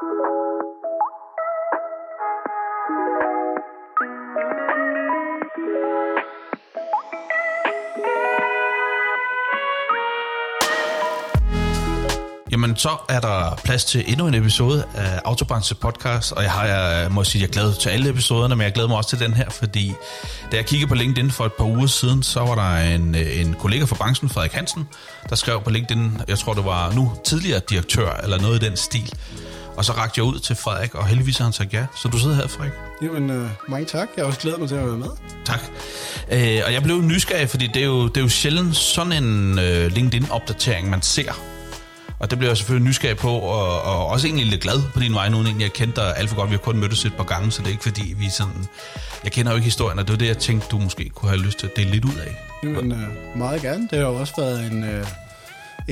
Jamen, så er der plads til endnu en episode af Autobranche podcast, og jeg har, jeg må sige, jeg er glad til alle episoderne, men jeg glæder mig også til den her, fordi da jeg kiggede på LinkedIn for et par uger siden, så var der en, øh, en kollega fra branchen, Frederik Hansen, der skrev på LinkedIn, jeg tror det var nu tidligere direktør, eller noget i den stil. Og så rakte jeg ud til Frederik, og heldigvis har han sagt ja. Så du sidder her, Frederik. Jamen, øh, mange tak. Jeg har også glædet mig til at være med. Tak. Øh, og jeg blev nysgerrig, fordi det er jo, det er jo sjældent sådan en øh, LinkedIn-opdatering, man ser og det bliver jeg selvfølgelig nysgerrig på, og, og også egentlig lidt glad på din vej nu, egentlig jeg kendte dig alt for godt. Vi har kun mødtes et par gange, så det er ikke fordi, vi sådan... Jeg kender jo ikke historien, og det var det, jeg tænkte, du måske kunne have lyst til at dele lidt ud af. Jamen, øh, meget gerne. Det har jo også været en, øh,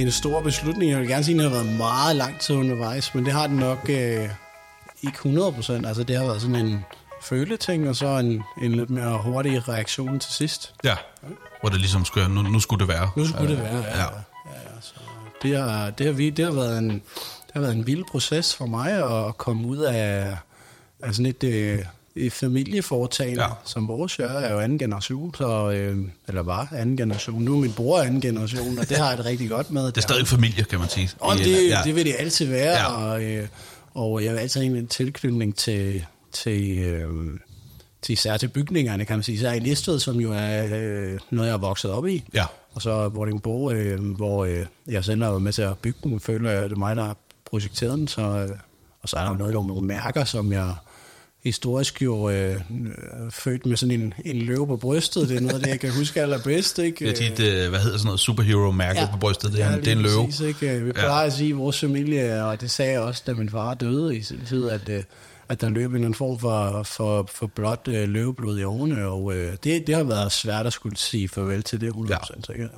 en stor beslutning. Jeg vil gerne sige, at det har været meget lang tid undervejs, men det har den nok øh, ikke 100 procent. Altså, det har været sådan en føleting, og så en, en lidt mere hurtig reaktion til sidst. Ja, hvor det ligesom skulle, nu, nu skulle det være. Nu skulle det være, ja. ja. ja, ja så det har, det har, vi, det har været en, det har været en vild proces for mig at komme ud af, af sådan et, øh, et familieforetagende, ja. som vores jeg er jo anden generation, så, øh, eller var anden generation. Nu er min bror anden generation, og det har jeg det rigtig godt med. Det er stadig familie, kan man sige. Og det, ja. det vil det altid være, ja. og, øh, og jeg vil altid en tilknytning til, til, øh, til især til bygningerne, kan man sige. Så er i Listed, som jo er øh, noget, jeg er vokset op i. Ja. Og så Vordingborg, øh, hvor øh, jeg selv er med til at bygge den, føler jeg, det er mig, der har projekteret den. Så, øh, og så er der noget, der nogle mærker, som jeg historisk jo øh, født med sådan en, en løve på brystet. Det er noget af det, jeg kan huske allerbedst. Ikke? Det er dit, øh, hvad hedder sådan noget, superhero-mærke ja, på brystet. Det er, ja, det er en løve. Præcis, ikke? Vi plejer ja. at sige, at vores familie, og det sagde jeg også, da min far døde i sin tid, at, øh, at der løb en form for, for, for blot øh, løveblod i årene, og øh, det, det har været svært at skulle sige farvel til det 100%. Ja. Ikke?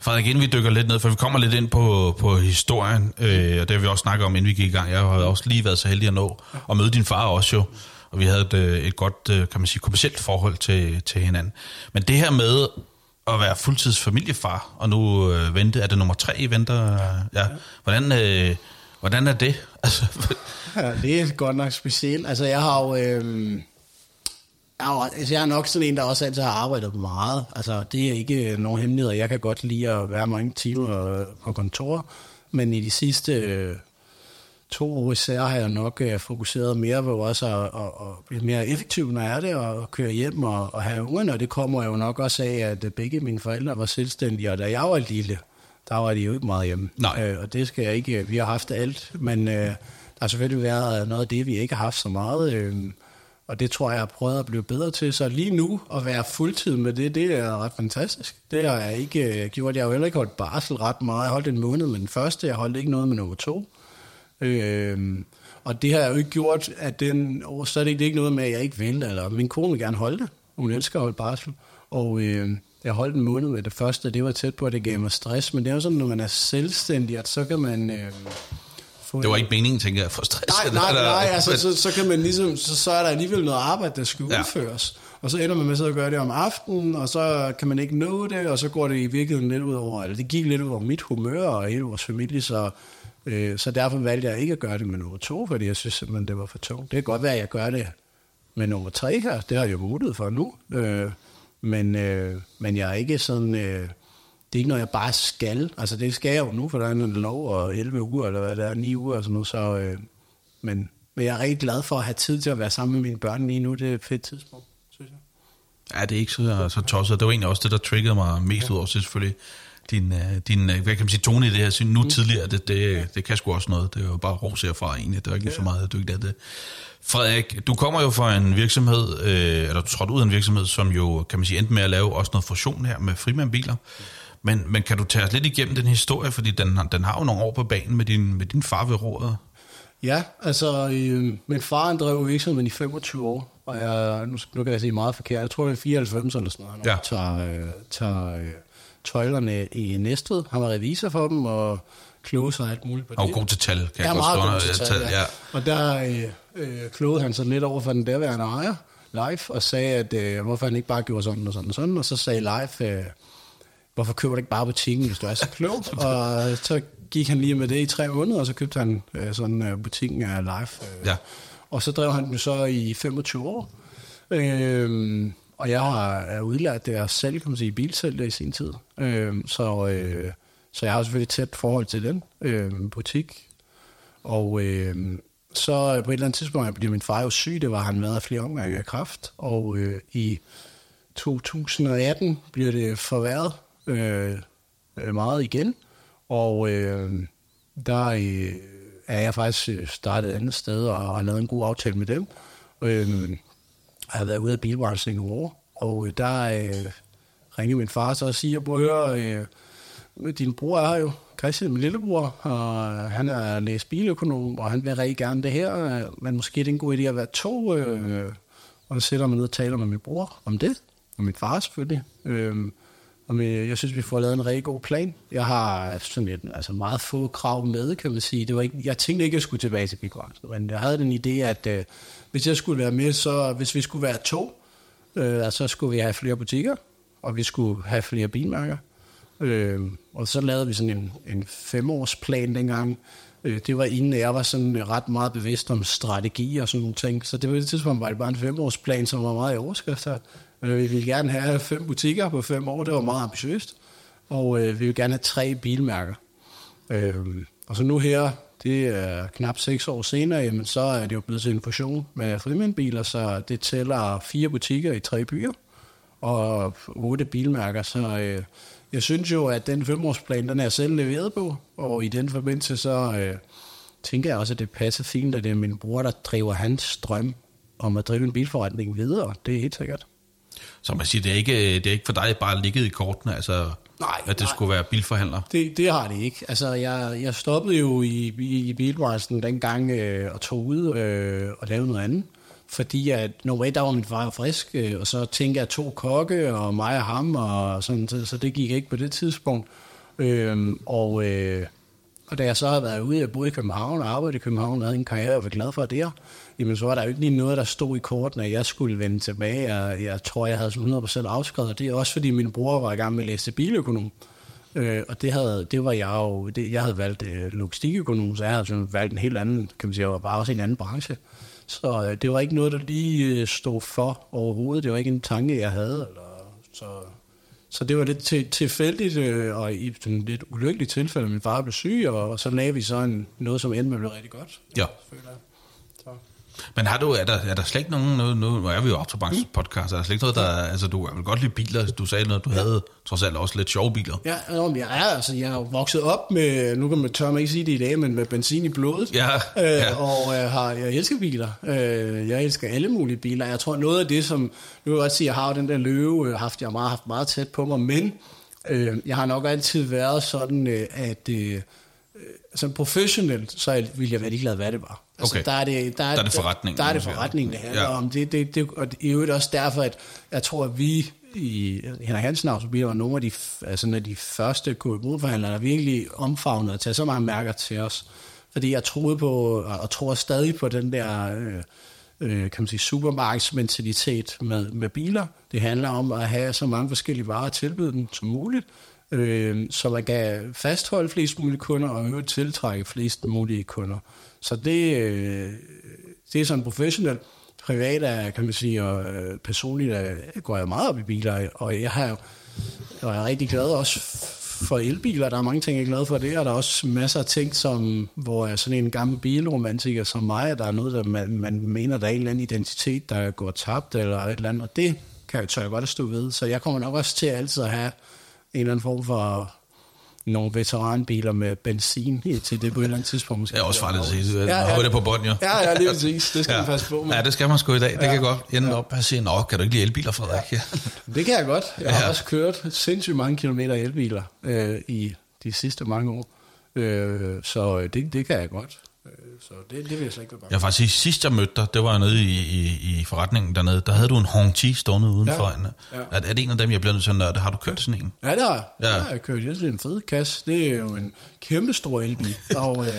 Frederik, inden vi dykker lidt ned, for vi kommer lidt ind på, på historien, øh, og det har vi også snakket om, inden vi gik i gang. Jeg har også lige været så heldig at nå at møde din far også jo, og vi havde et, øh, et godt, øh, kan man sige, kommersielt forhold til, til hinanden. Men det her med at være fuldtids familiefar, og nu øh, vente, er det nummer tre, I venter? Ja. Hvordan, øh, hvordan er det? Altså, ja, det er godt nok specielt. Altså, jeg har jo... Øh, jeg, altså, jeg er nok sådan en, der også altid har arbejdet meget. Altså, det er ikke nogen hemmelighed. Jeg kan godt lide at være mange timer på kontor, men i de sidste øh, to år især har jeg nok øh, fokuseret mere på også at, at, at blive mere effektiv, når jeg er det, og køre hjem og, og have ungerne, og det kommer jo nok også af, at begge mine forældre var selvstændige, og da jeg var lille, der var de jo ikke meget hjemme. Nej. Øh, og det skal jeg ikke, vi har haft alt, men øh, der har selvfølgelig været noget af det, vi ikke har haft så meget, øh, og det tror jeg, jeg har prøvet at blive bedre til. Så lige nu at være fuldtid med det, det er ret fantastisk. Det har jeg ikke øh, gjort. Jeg har jo heller ikke holdt barsel ret meget. Jeg holdt en måned med den første, jeg holdt ikke noget med nummer to. Øh, og det har jeg jo ikke gjort, at den, og så er det ikke noget med, at jeg ikke vil, eller min kone vil gerne holde det. Hun elsker at holde barsel. Og øh, jeg holdt en måned med det første, det var tæt på, at det gav mig stress. Men det er jo sådan, når man er selvstændig, at så kan man... Øh, få det var ikke meningen, tænker jeg, for stress. Nej, nej, nej, nej altså, så, så, kan man ligesom, så, så er der alligevel noget arbejde, der skal ja. udføres. Og så ender man med at gøre det om aftenen, og så kan man ikke nå det, og så går det i virkeligheden lidt ud over, eller det gik lidt ud over mit humør og hele vores familie, så, øh, så derfor valgte jeg ikke at gøre det med nummer to, fordi jeg synes simpelthen, det var for tungt. Det kan godt være, at jeg gør det med nummer tre her, det har jeg jo mulighed for nu, øh, men, øh, men jeg er ikke sådan... Øh, det er ikke noget, jeg bare skal. Altså, det skal jeg jo nu, for der er en lov og 11 uger, eller hvad det er, 9 uger og sådan noget. Så, øh, men, men jeg er rigtig glad for at have tid til at være sammen med mine børn lige nu. Det er et fedt tidspunkt, synes jeg. Ja, det er ikke så, så tosset. Det var egentlig også det, der triggede mig mest ja. ud over, selvfølgelig din, øh, din, øh, hvad kan man sige, tone i det her, nu mm. tidligere, det, det, det kan sgu også noget. Det er jo bare ros herfra egentlig, det er ikke ja. så meget dygtigt af det. Frederik, du kommer jo fra en virksomhed, øh, eller du trådte ud af en virksomhed, som jo, kan man sige, endte med at lave også noget fusion her med frimandbiler. Mm men, men kan du tage os lidt igennem den historie, fordi den, den har jo nogle år på banen med din, med din far ved rådet. Ja, altså øh, min far han drev virksomheden i 25 år, og jeg, nu, nu kan jeg sige meget forkert, jeg tror det er 94 eller sådan noget, ja. tager, øh, tager øh, tøjlerne i Næstved. Han var revisor for dem, og kloge sig alt muligt på det. Og god til tal, kan ja, jeg meget god til tal, ja. ja. Og der øh, øh, klogede han sig lidt over for den derværende ejer, live, og sagde, at øh, hvorfor han ikke bare gjorde sådan og sådan og sådan, og så sagde live, øh, hvorfor køber du ikke bare butikken, hvis du er så klog? og så gik han lige med det i tre måneder, og så købte han øh, sådan øh, butikken af Life. Øh, Ja. Og så drev han den så i 25 år. Øh, og jeg har er udlært det at selv, kan man sige, bilsælge i sin tid. Øh, så, øh, så jeg har selvfølgelig et tæt forhold til den øh, butik. Og øh, så på et eller andet tidspunkt blev min far jo syg, det var han med af flere omgange af kræft. Og øh, i 2018 bliver det forværret Øh, øh, meget igen. Og øh, der øh, er jeg faktisk øh, startet et andet sted og har lavet en god aftale med dem. Øh, jeg har været ude af bilbranchen i år, og øh, der øh, ringede min far så og siger, prøv at høre, øh, din bror er jo, Christian, min lillebror, og han er læst biløkonom, og han vil rigtig gerne det her, øh, men måske det er en god idé at være to, øh, og så sætter man ned og taler med min bror om det, og min far selvfølgelig. Øh, og med, jeg synes, vi får lavet en rigtig god plan. Jeg har sådan et, altså meget få krav med, kan man sige. Det var ikke, jeg tænkte ikke, at jeg skulle tilbage til bilbranchen, men jeg havde den idé, at øh, hvis jeg skulle være med, så hvis vi skulle være to, øh, altså, så skulle vi have flere butikker, og vi skulle have flere bilmærker. Øh, og så lavede vi sådan en, en femårsplan dengang. Øh, det var inden jeg var sådan ret meget bevidst om strategi og sådan nogle ting. Så det var det tidspunkt, var det bare en femårsplan, som var meget i overskrifter. Øh, vi ville gerne have fem butikker på fem år, det var meget ambitiøst. Og øh, vi ville gerne have tre bilmærker. Øh, og så nu her, det er knap seks år senere, jamen så er det jo blevet til en fusion med frimændbiler, så det tæller fire butikker i tre byer og otte bilmærker. Så øh, jeg synes jo, at den femårsplan, den er jeg selv leveret på, og i den forbindelse så øh, tænker jeg også, at det passer fint, at det er min bror, der driver hans drøm om at drive en bilforretning videre. Det er helt sikkert. Så man siger, det er ikke, det er ikke for dig bare ligget i kortene, altså, Nej, at det nej. skulle være bilforhandler. Det, det har det ikke. Altså, jeg, jeg stoppede jo i, i, i bilbranchen dengang øh, og tog ud øh, og lavede noget andet. Fordi at, no way, der var min far frisk, øh, og så tænkte jeg to kokke, og mig og ham, og sådan, så, så det gik ikke på det tidspunkt. Øh, og, øh, og da jeg så har været ude, jeg boede i København og arbejdede i København, og havde en karriere, og var glad for det, jamen så var der jo ikke lige noget, der stod i kortene, at jeg skulle vende tilbage, og jeg tror, jeg havde 100% afskrevet, og det er også fordi min bror var i gang med at læse biløkonom. Øh, og det, havde, det var jeg jo, det, jeg havde valgt øh, logistikøkonom, så jeg havde sådan valgt en helt anden, kan man sige, jeg var bare også i en anden branche. Så øh, det var ikke noget, der lige øh, stod for overhovedet, det var ikke en tanke, jeg havde. Eller, så, så det var lidt til, tilfældigt, øh, og i sådan lidt ulykkeligt tilfælde, at min far blev syg, og, og så lavede vi så en, noget, som endte med at blive rigtig godt. Ja. føler jeg. Men har du, er der, er der slet ikke nogen, nu, nu er vi jo autobranchen podcast, er der slet ikke noget, der, altså du er vel godt lide biler, du sagde noget, du havde trods alt også lidt sjove biler. Ja, nå, men jeg er, altså, jeg er jo vokset op med, nu kan man tør man ikke sige det i dag, men med benzin i blodet. Ja, øh, ja. Og øh, har, jeg elsker biler. Øh, jeg elsker alle mulige biler. Jeg tror, noget af det, som, nu vil jeg godt sige, jeg har jo den der løve, øh, haft, jeg har meget, haft meget tæt på mig, men øh, jeg har nok altid været sådan, øh, at øh, som professionelt, så ville jeg være ligeglad, hvad det var. Altså, Okay. der er det, der er, Der er det forretningen, Der, der er det forretningen, det handler Ja. om. Det, det, det, og i øvrigt også derfor, at jeg tror, at vi i Henrik Hansen Automobiler var nogle af de, altså, af de første KMU-forhandlere, der virkelig omfavnede at tage så mange mærker til os. Fordi jeg troede på, og tror stadig på den der øh, øh, kan man sige, supermarkedsmentalitet med, med biler. Det handler om at have så mange forskellige varer at tilbyde dem som muligt, øh, så man kan fastholde flest mulige kunder og øvrigt tiltrække flest mulige kunder. Så det, øh, det er sådan professionelt. Privat er, kan man sige, og øh, personligt er, går jeg meget op i biler, og jeg har og jeg er rigtig glad også for elbiler. Der er mange ting, jeg er glad for det, og der er også masser af ting, som, hvor jeg er sådan en gammel bilromantiker som mig, der er noget, der man, man mener, der er en eller anden identitet, der går tabt, eller et eller andet, og det kan jeg, tør jeg godt at stå ved. Så jeg kommer nok også til altid at have en eller anden form for nogle veteranbiler med benzin til det på et eller andet tidspunkt. Måske. Det er også farligt at sige, Ja, ja, ja. ja. det på bånd, jo. Ja, ja, lige præcis. Det skal ja. man passe på med. Ja, det skal man sgu i dag. Det Ja. kan godt ende op og sige, nå, kan du ikke lide elbiler, Frederik? Ja. Det kan jeg godt. Jeg har Ja. også kørt sindssygt mange kilometer elbiler øh, i de sidste mange år. Øh, så det, det kan jeg godt. Så det, det vil jeg slet ikke være bange Jeg faktisk sige, sidst jeg mødte dig, det var nede i, i, i forretningen dernede, der havde du en Hongqi stående udenfor. Ja. Ja. Er, er det en af dem, jeg bliver nødt til at nørde? Har du kørt sådan en? Ja, det har jeg. Ja. Ja. Jeg kørt. Det er en fed kasse. Det er jo en kæmpe stor elbil. og øh,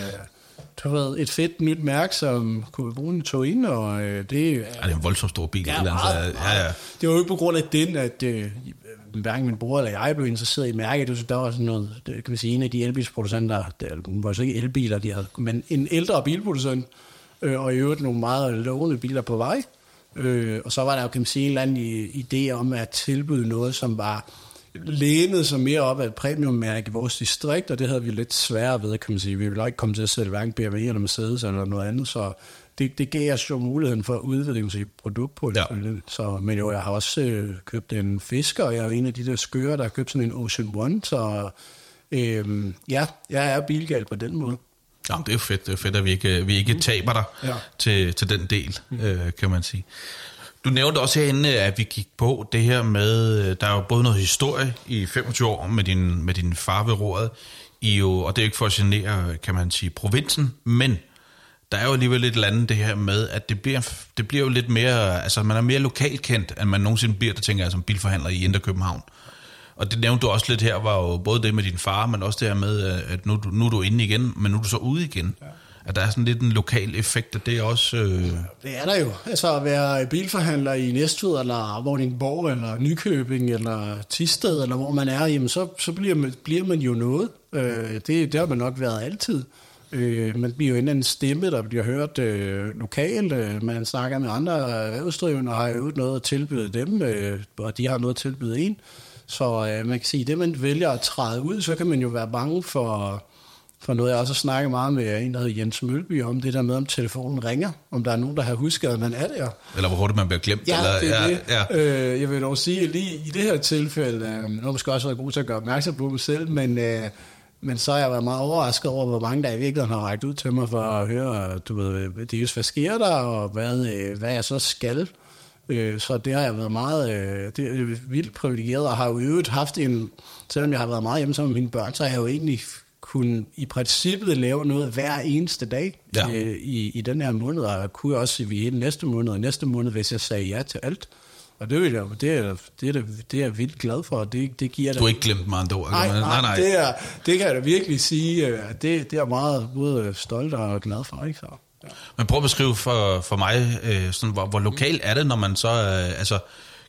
du ved, et fedt nyt mærke, som kunne bruge en tog ind, og øh, det, ja, det er en voldsomt stor bil. Ja, meget, meget, ja, ja. Det var jo ikke på grund af den, at øh, hverken min bror eller jeg blev interesseret i mærket. Det var, der var sådan noget, det, kan man sige, en af de elbilsproducenter, der var så ikke elbiler, de havde, men en ældre bilproducent, øh, og i øvrigt nogle meget lovende biler på vej. Øh, og så var der jo, kan man sige, en eller anden idé om at tilbyde noget, som var lænet sig mere op af et premiummærke i vores distrikt, og det havde vi lidt sværere ved, kan man sige. Vi ville ikke komme til at sælge hverken BMW eller Mercedes eller noget andet, så det, det gav os jo muligheden for at udvikle sig produkt på det. Ja. Så, men jo, jeg har også øh, købt en fisker, og jeg er en af de der skøre, der har købt sådan en Ocean One, så øh, ja, jeg er bilgal på den måde. Ja, det er jo fedt, det er fedt at vi ikke, vi ikke taber dig ja. til, til den del, mm. øh, kan man sige. Du nævnte også herinde, at vi gik på det her med, øh, der er jo både noget historie i 25 år med din, med din far ved rådet, I jo, og det er jo ikke for at genere, kan man sige, provinsen, men der er jo alligevel lidt andet det her med, at det bliver, det bliver jo lidt mere, altså man er mere lokalkendt, end man nogensinde bliver, der tænker jeg, som bilforhandler i Indre København. Og det nævnte du også lidt her, var jo både det med din far, men også det her med, øh, at nu, nu er du inde igen, men nu er du så ude igen. Ja. At der er sådan lidt en lokal effekt, og det er også... Øh... Det er der jo. Altså at være bilforhandler i Næstved, eller Vordingborg, eller Nykøbing, eller Tisted, eller hvor man er, jamen så, så bliver, man, bliver man jo noget. Øh, det, det har man nok været altid. Øh, man bliver jo en anden stemme, der bliver hørt øh, lokalt. Øh, man snakker med andre erhvervsdrivende og har jo noget at tilbyde dem, øh, og de har noget at tilbyde en. Så øh, man kan sige, at det man vælger at træde ud, så kan man jo være bange for, for noget. Jeg også har snakket meget med en, der hedder Jens Mølby, om det der med, om telefonen ringer. Om der er nogen, der har husket, at man er der. Eller hvor hurtigt man bliver glemt. Ja, eller, det er ja, det. Ja. Øh, jeg vil dog sige, at lige i det her tilfælde, øh, nu er måske også været god til at gøre opmærksom på mig selv, men... Øh, men så har jeg været meget overrasket over, hvor mange der i virkeligheden har rækket ud til mig for at høre, du ved, det hvad sker der, og hvad, øh, hvad jeg så skal. Øh, så det har jeg været meget øh, det er vildt privilegeret, og har jo i øvrigt haft en, selvom jeg har været meget hjemme sammen med mine børn, så har jeg jo egentlig kunne i princippet lave noget hver eneste dag ja. i, i den her måned, og kunne også i hele næste måned og næste måned, hvis jeg sagde ja til alt. Og det, vil jeg, det, er, det, er, det er jeg vildt glad for, og det, det giver Du har ikke glemt mig andre Nej, nej, nej, nej. Det, er, det kan jeg da virkelig sige, at det, det er meget både stolt og glad for. Ikke? Så, ja. Men prøv at beskrive for, for mig, øh, sådan, hvor, hvor lokal er det, når man så, øh, altså,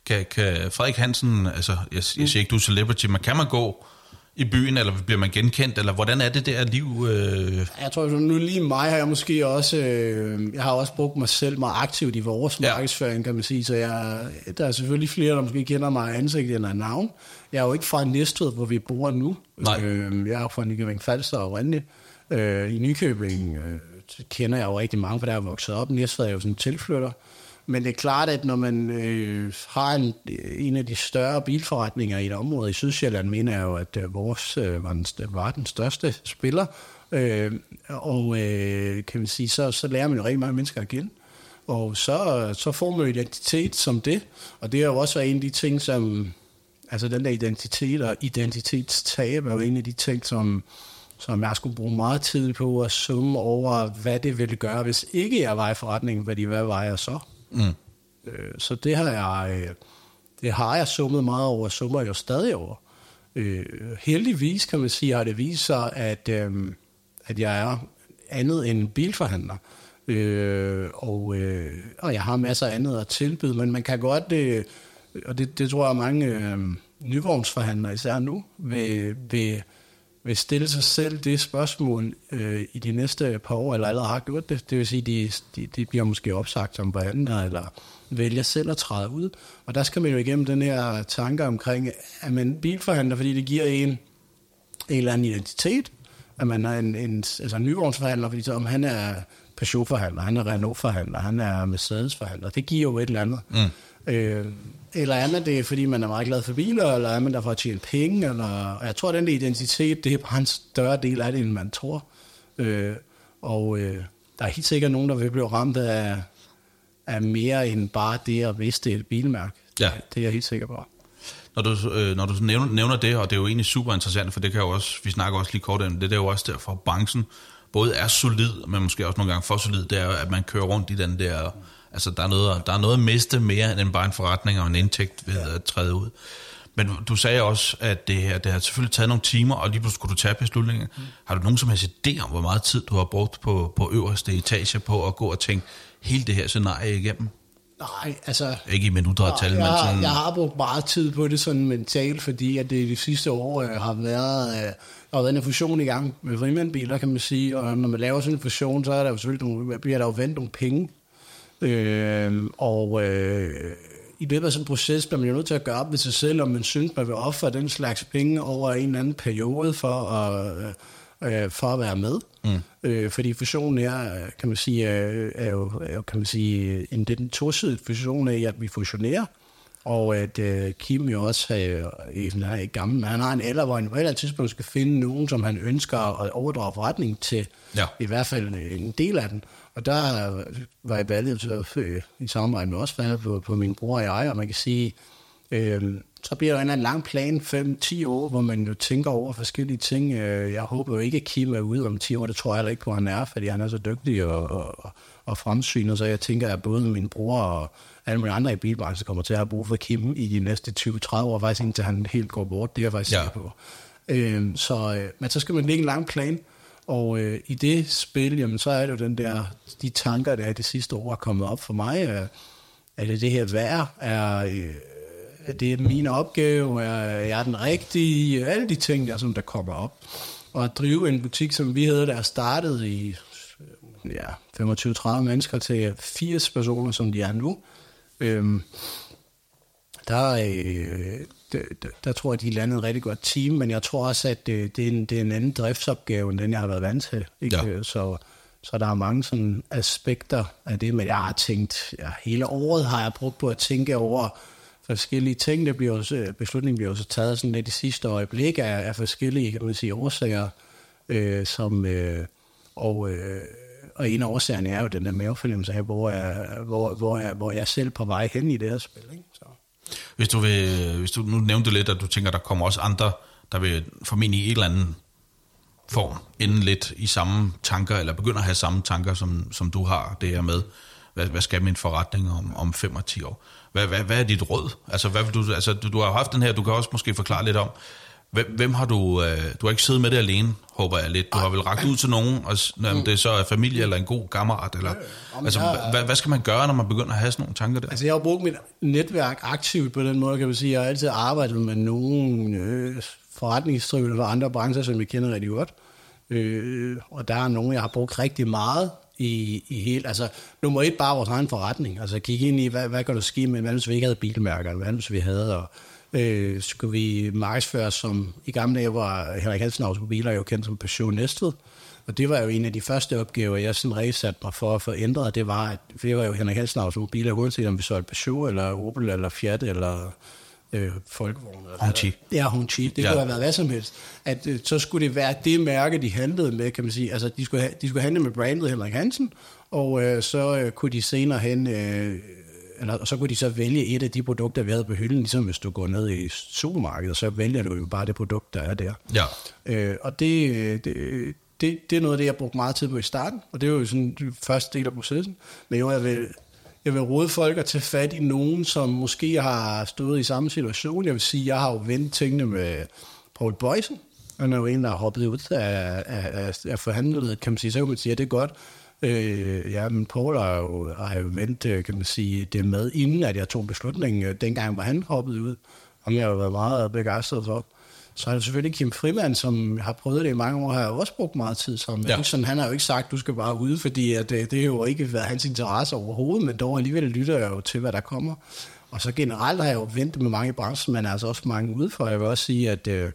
kan, kan Frederik Hansen, altså, jeg, jeg siger ikke, du er celebrity, men kan man gå i byen, eller bliver man genkendt, eller hvordan er det der liv? Øh? Jeg tror, nu lige mig har jeg måske også, øh, jeg har også brugt mig selv meget aktivt i vores ja. markedsføring, kan man sige, så jeg, der er selvfølgelig flere, der måske kender mig ansigt eller navn. Jeg er jo ikke fra Næstved, hvor vi bor nu. Nej. Øh, jeg er fra Nykøbing Falster og Rønne. Øh, I Nykøbing øh, kender jeg jo rigtig mange, for der er vokset op. Næstved er jo sådan en tilflytter. Men det er klart, at når man øh, har en, øh, en af de større bilforretninger i et område i Sydsjælland, mener jeg jo, at øh, vores øh, var, den, var den største spiller. Øh, og øh, kan man sige, så, så lærer man jo rigtig mange mennesker at kende. Og så, så får man identitet som det. Og det er jo også en af de ting, som... Altså den der identitet og identitetstab er jo en af de ting, som, som jeg skulle bruge meget tid på at summe over, hvad det ville gøre, hvis ikke jeg var i forretningen, hvad de hvad var jeg så? Mm. Øh, så det har jeg, øh, det har jeg summet meget over, og summer jo stadig over. Øh, heldigvis kan man sige, har det vist sig, at, øh, at jeg er andet end bilforhandler. Øh, og, øh, og jeg har masser af andet at tilbyde, men man kan godt, øh, og det, det tror jeg mange øh, nyvognsforhandlere især nu, vil, vil, vil stille sig selv det spørgsmål øh, i de næste par år, eller allerede har gjort det. Det vil sige, de, de, de bliver måske opsagt som behandler, eller vælger selv at træde ud. Og der skal man jo igennem den her tanke omkring, at man bilforhandler, fordi det giver en en eller anden identitet, at man er en, en, altså en nyvognsforhandler, fordi så, om han er Peugeot-forhandler, han er Renault-forhandler, han er Mercedes-forhandler, det giver jo et eller andet. Mm. Øh, eller er man det, fordi man er meget glad for biler, eller er man der for at tjene penge? Eller, og jeg tror, at den identitet, det er bare en større del af det, end man tror. Øh, og øh, der er helt sikkert nogen, der vil blive ramt af, af mere end bare det at miste et bilmærke. Ja. Det er jeg helt sikker på. Når du, øh, når du nævner, nævner det, og det er jo egentlig super interessant, for det kan jo også, vi snakker også lige kort om det, det er jo også derfor, at branchen både er solid, men måske også nogle gange for solid, det er at man kører rundt i den der... Altså, der er, noget, der er noget at miste mere end bare en forretning og en indtægt ved ja. at træde ud. Men du sagde også, at det, her, det har selvfølgelig taget nogle timer, og lige pludselig skulle du tage beslutninger. Mm. Har du nogen som helst idé om, hvor meget tid du har brugt på, på øverste etage på at gå og tænke hele det her scenarie igennem? Nej, altså... Ikke i minutter og tal, men sådan... Jeg har brugt meget tid på det sådan mentalt, fordi at det de sidste år øh, har været... Øh, der har været en fusion i gang med frimandbiler, kan man sige, og når man laver sådan en fusion, så er der jo selvfølgelig nogle, bliver der jo vendt nogle penge. Øh, og øh, i løbet af sådan en proces bliver man jo nødt til at gøre op med sig selv, om man synes, man vil ofre den slags penge over en eller anden periode for at, øh, for at være med. Mm. Øh, fordi fusionen er, kan man sige, er, er, jo, er jo, kan man sige, en, det den tosidige fusion af, at vi fusionerer, og at øh, Kim jo også øh, er ikke gammel, men han har en alder, hvor han på et eller andet tidspunkt skal finde nogen, som han ønsker at overdrage forretning til, Ja. i hvert fald en del af den. Og der var jeg valget at øh, i samarbejde med valget på, på min bror og jeg, og man kan sige, øh, så bliver der en lang plan, 5-10 år, hvor man jo tænker over forskellige ting. Øh, Jeg håber jo ikke, at Kim er ude om 10 år, det tror jeg heller ikke på, at han er, fordi han er så dygtig og, og, og fremsynet, så jeg tænker, at både min bror og alle mulige andre i bilbranchen kommer til at have brug for Kim i de næste 20-30 år, faktisk indtil han helt går bort, det er jeg faktisk Ja. sikker på. Øh, så, øh, men så skal man lægge en lang plan, og øh, i det spil, jamen, så er det jo den der, de tanker, der er det sidste år er kommet op for mig. Øh, er det det her værd? Er, øh, er det min opgave? Er er jeg den rigtige? Alle de ting, der, som der kommer op. Og at drive en butik, som vi havde, der startede i øh, ja, 25-30 mennesker til 80 personer, som de er nu. Øh, der, øh, der, der, tror jeg, de landede et rigtig godt team, men jeg tror også, at det, det, er, en, det er en anden driftsopgave, end den, jeg har været vant til. Ikke? Ja. Så, så der er mange sådan aspekter af det, men jeg har tænkt, ja, hele året har jeg brugt på at tænke over forskellige ting. Det bliver også, beslutningen bliver jo så taget sådan lidt i sidste øjeblik af, af forskellige kan man sige, årsager, øh, som, øh, og, øh, og en af årsagerne er jo den der mavefornemmelse af, hvor jeg, hvor, hvor, jeg, hvor jeg er selv på vej hen i det her spil. Ikke? Så. Hvis du, vil, hvis du nu nævnte lidt, at du tænker, der kommer også andre, der vil formentlig i et eller andet form ende lidt i samme tanker, eller begynder at have samme tanker, som, som du har det her med, hvad, hvad skal min forretning om, om 5 og 10 år? Hvad, hvad, hvad er dit råd? Altså, hvad vil du, altså du, du har haft den her, du kan også måske forklare lidt om, hvem, hvem har du, øh, du har ikke siddet med det alene, håber jeg lidt. Du har vel ragt ud til nogen, og, s- om det så er familie eller en god kammerat, eller, altså, hvad, hvad skal man gøre, når man begynder at have sådan nogle tanker der? Altså, jeg har brugt mit netværk aktivt på den måde, kan man sige. Jeg har altid arbejdet med nogle øh, forretningsdrivende fra andre brancher, som jeg kender rigtig godt. Øh, og der er nogle, jeg har brugt rigtig meget i, i hele... Altså, nummer et, bare vores egen forretning. Altså, kigge ind i, hvad, hvad kan der ske med, hvad hvis vi ikke havde bilmærker, hvad hvis vi havde, og øh, så kunne vi markedsføre som... I gamle dage var Henrik Hansen på biler jo kendt som Peugeot Næstved. Og det var jo en af de første opgaver, jeg sådan resatte mig for at få ændret. Det var, at for det var jo Henrik Hansen automobiler, uanset om vi solgte Peugeot, eller Opel, eller Fiat, eller øh, Folkevogn. Eller hvad Hongqi. Ja, Hongqi. Det Ja. kunne have været hvad som helst. At øh, så skulle det være det mærke, de handlede med, kan man sige. Altså, de skulle, have, de skulle handle med brandet Henrik Hansen, og øh, så øh, kunne de senere hen... Øh, eller, og så kunne de så vælge et af de produkter, vi havde på hylden, ligesom hvis du går ned i supermarkedet, så vælger du jo bare det produkt, der er der. Ja. Øh, og det, det, det, det er noget af det, jeg brugte meget tid på i starten, og det er jo sådan den første del af processen. Men jo, jeg vil, jeg vil råde folk at tage fat i nogen, som måske har stået i samme situation. Jeg vil sige, jeg har jo vendt tingene med Paul Boysen. Han er jo en, der har hoppet ud af, af, af, af forhandlet, kan man sige. Så kan man sige, at det er godt. Øh, ja, men Paul har jo, har jo vendt, øh, kan man sige, det med, inden at jeg tog beslutningen, øh, dengang hvor han hoppede ud. Og jeg har jo været meget begejstret for. Så er det selvfølgelig Kim Frimand, som har prøvet det i mange år, har jeg også brugt meget tid sammen med. Ja. Sådan, han har jo ikke sagt, du skal bare ud, fordi at, øh, det har jo ikke været hans interesse overhovedet, men dog alligevel lytter jeg jo til, hvad der kommer. Og så generelt har jeg jo ventet med mange i branchen, men altså også mange udefra. Jeg vil også sige, at øh,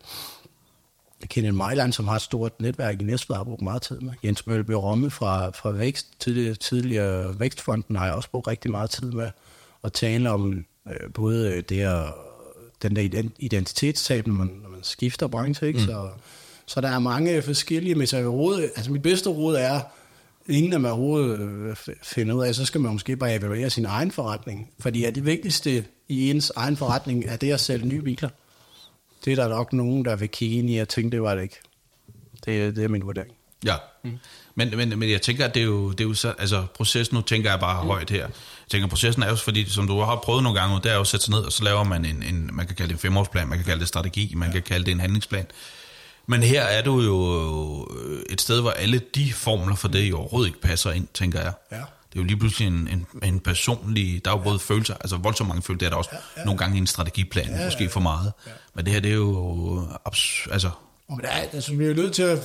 Kenneth Mejland, som har et stort netværk i Næstved, har brugt meget tid med. Jens Mølby Romme fra, fra Vækst, tidligere, tidligere Vækstfonden har jeg også brugt rigtig meget tid med at tale om øh, både det at, den der ident- identitetstab, når man, når man skifter branche. Ikke? Mm. Så, så der er mange forskellige, men så råd, altså mit bedste råd er, inden at man overhovedet øh, finder ud af, så skal man måske bare evaluere sin egen forretning. Fordi at det vigtigste i ens egen forretning er det at sælge nye biler. Det er der nok nogen, der vil kigge ind i og tænke, det var det ikke. Det, det er min vurdering. Ja, mm. men, men, men jeg tænker, at det er jo, det er jo så, altså processen, nu tænker jeg bare mm. højt her, Jeg tænker, processen er jo, fordi som du har prøvet nogle gange, det er jo at sætte sig ned, og så laver man en, en man kan kalde det en femårsplan, man kan kalde det strategi, man ja. kan kalde det en handlingsplan. Men her er du jo et sted, hvor alle de formler for det jo overhovedet ikke passer ind, tænker jeg. Ja. Det er jo lige pludselig en, en, en personlig, der er jo både følelser, altså voldsomt mange følelser, det er der også ja, ja. nogle gange i en strategiplan, ja, ja, måske for meget. Ja. Men det her, det er jo, altså, men der er, altså, vi er jo nødt til at,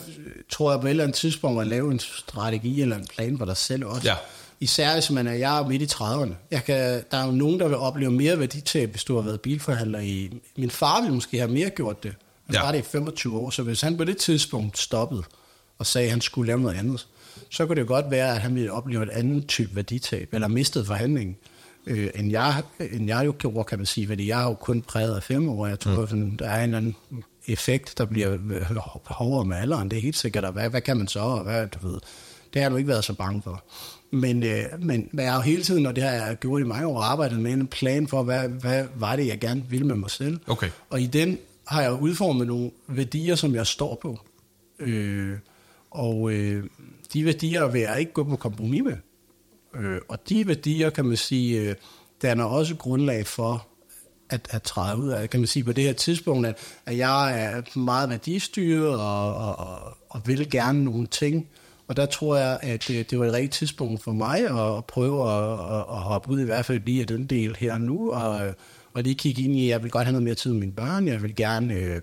tror jeg, på et eller andet tidspunkt at lave en strategi eller en plan for dig selv også. Ja. Især hvis man er, jeg er midt i 30'erne. Jeg kan, der er jo nogen, der vil opleve mere værditab, hvis du har været bilforhandler i... Min far ville måske have mere gjort det. Han ja. var det i 25 år, så hvis han på det tidspunkt stoppede og sagde, at han skulle lave noget andet, så kunne det jo godt være, at han ville opleve et andet type værditab, eller mistet forhandlingen, øh, end, jeg, end jeg jo gjorde, kan man sige, fordi jeg har jo kun præget af fem år. Jeg tror, mm. der er en eller anden effekt, der bliver hårdere med alderen. Det er helt sikkert, og hvad, hvad kan man så, og hvad, du ved, det har du ikke været så bange for. Men, øh, men jeg har jo hele tiden, og det har jeg gjort i mange år, arbejdet med en plan for, hvad, hvad var det, jeg gerne ville med mig selv. Okay. Og i den har jeg udformet nogle værdier, som jeg står på. Øh, og øh, de værdier vil jeg ikke gå på kompromis med. Øh, og de værdier, kan man sige, øh, danner også grundlag for, at, at træde ud af, kan man sige på det her tidspunkt, at, at jeg er meget værdistyret og, og, og, og vil gerne nogle ting. Og der tror jeg, at det, det var et rigtigt tidspunkt for mig at prøve at, at, at hoppe ud i hvert fald lige af den del her nu, og, øh, og lige kigge ind i, at jeg vil godt have noget mere tid med mine børn, jeg vil gerne øh,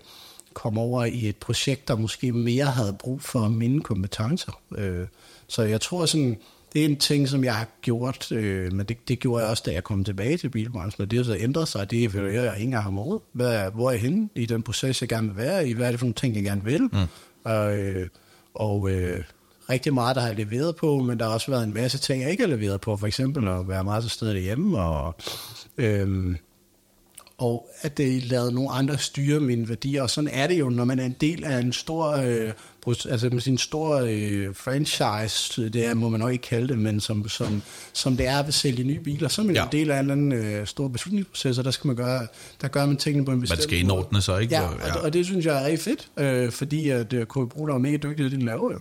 komme over i et projekt, der måske mere havde brug for mine kompetencer. Øh, så jeg tror sådan, det er en ting, som jeg har gjort, øh, men det, det gjorde jeg også, da jeg kom tilbage til bilbranchen, og det har så ændret sig, det er, jeg ikke engang har måde. Hvad, hvor er jeg henne i den proces, jeg gerne vil være i? Hvad er det for nogle ting, jeg gerne vil? Mm. Og, øh, og øh, rigtig meget, der har jeg leveret på, men der har også været en masse ting, jeg ikke har leveret på, for eksempel at være meget til stede hjemme, og... Øh, og at det lavede nogle andre styre mine værdier. Og sådan er det jo, når man er en del af en stor, øh, altså med sin stor øh, franchise, det er, må man nok ikke kalde det, men som, som, som det er at sælge nye biler, så er man ja. en del af en eller anden øh, stor beslutningsproces, og der skal man gøre, der gør man tingene på en bestemt. Man skal indordne sig, ikke? Ja, ja. Og, og, det synes jeg er rigtig fedt, øh, fordi at øh, KB Brug er mega dygtig, det de laver jo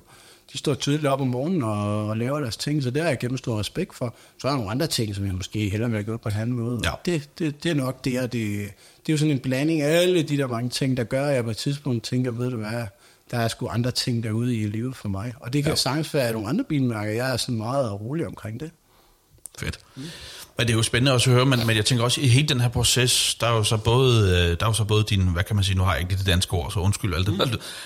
de står tydeligt op om morgenen og, og laver deres ting, så det har jeg gennem stor respekt for. Så er der nogle andre ting, som jeg måske hellere vil have gjort på en anden måde. Ja. Det, det, det er nok det, og det, det er jo sådan en blanding af alle de der mange ting, der gør, at jeg på et tidspunkt tænker, ved du hvad, der er sgu andre ting derude i livet for mig. Og det kan ja. sagtens være nogle andre bilmærker. Jeg er sådan meget rolig omkring det. Fedt. Mm. Men det er jo spændende også at høre, men, men jeg tænker også, i hele den her proces, der er jo så både, øh, der er jo så både din, hvad kan man sige, nu har jeg ikke det danske ord, så undskyld alt det, mm.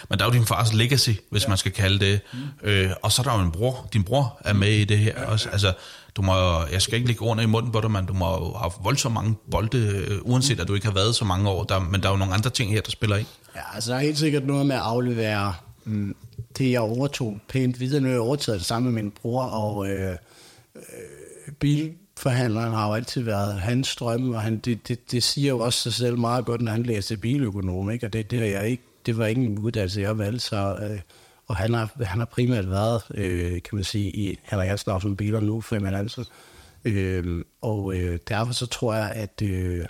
men der er jo din fars legacy, hvis ja. man skal kalde det, mm. øh, og så er der jo en bror, din bror er med i det her ja, også, altså, du må, jeg skal ikke lægge ordene i munden på dig, men du må jo have voldsomt mange bolde, øh, uanset at du ikke har været så mange år, der, men der er jo nogle andre ting her, der spiller ind. Ja, altså der er helt sikkert noget med at aflevere mm, det, jeg overtog pænt videre, nu jeg overtaget det sammen med min bror, og øh, øh, bil, forhandleren har jo altid været hans drømme, og han, det, det, det siger jo også sig selv meget godt, når han læser biløkonom, ikke? og det, det, jeg ikke, det var ikke en uddannelse, jeg valgte, så, øh, og han har, han har primært været, øh, kan man sige, i Henrik Hansen som biler nu, for man altså, øh, og øh, derfor så tror jeg, at, øh,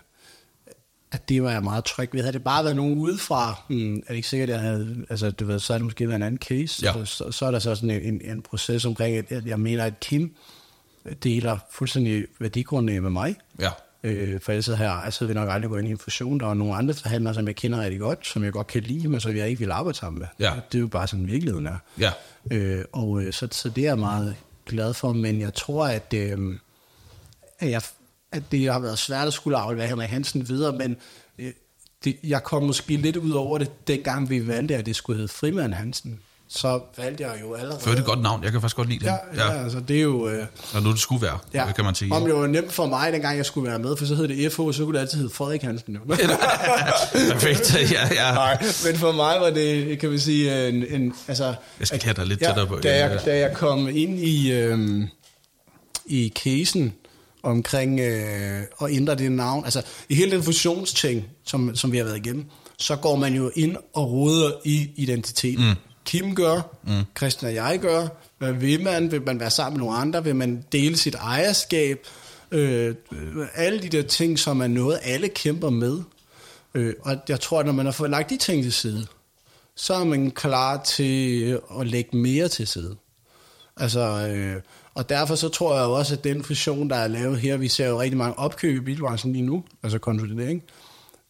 at det var jeg meget tryg ved. Havde det bare været nogen udefra, hmm, er det ikke sikkert, at jeg havde, altså, du ved, så havde det måske været en anden case, ja. så, så, så er der så sådan en, en, en proces omkring, at jeg mener, at Kim, deler fuldstændig værdigrundlag med mig. Ja. Øh, for ellers her, altså vil nok aldrig gå ind i en fusion. Der er nogle andre forhandlere, som jeg kender rigtig godt, som jeg godt kan lide, men som jeg ikke vil arbejde sammen med. Ja. Det er jo bare sådan, virkeligheden er. Ja. Øh, og øh, så, så det er jeg meget glad for, men jeg tror, at, øh, at, jeg, at det har været svært at skulle aflevere Henrik Hansen videre, men øh, det, jeg kom måske lidt ud over det, dengang vi valgte, at det skulle hedde Frimand Hansen så valgte jeg jo allerede... Før det godt navn, jeg kan faktisk godt lide det. Ja, ja, ja. altså det er jo... Øh, Når nu det skulle være, ja, kan man sige. Om det var nemt for mig, dengang jeg skulle være med, for så hed det FH, så kunne det altid hedde Frederik Hansen. Perfekt, ja, ja. Nej, men for mig var det, kan vi sige, en... en altså, jeg skal have dig lidt ja, tættere på. Da jeg, da jeg kom ind i, øh, i casen omkring øh, at ændre det navn, altså i hele den fusionsting, som, som vi har været igennem, så går man jo ind og roder i identiteten. Mm Kim gør, mm. Christian og jeg gør. Hvad vil man? Vil man være sammen med nogle andre? Vil man dele sit ejerskab? Øh, alle de der ting, som er noget, alle kæmper med. Øh, og jeg tror, at når man har fået lagt de ting til side, så er man klar til øh, at lægge mere til side. Altså, øh, Og derfor så tror jeg også, at den fusion, der er lavet her, vi ser jo rigtig mange opkøb i bilbranchen lige nu, altså konsolidering.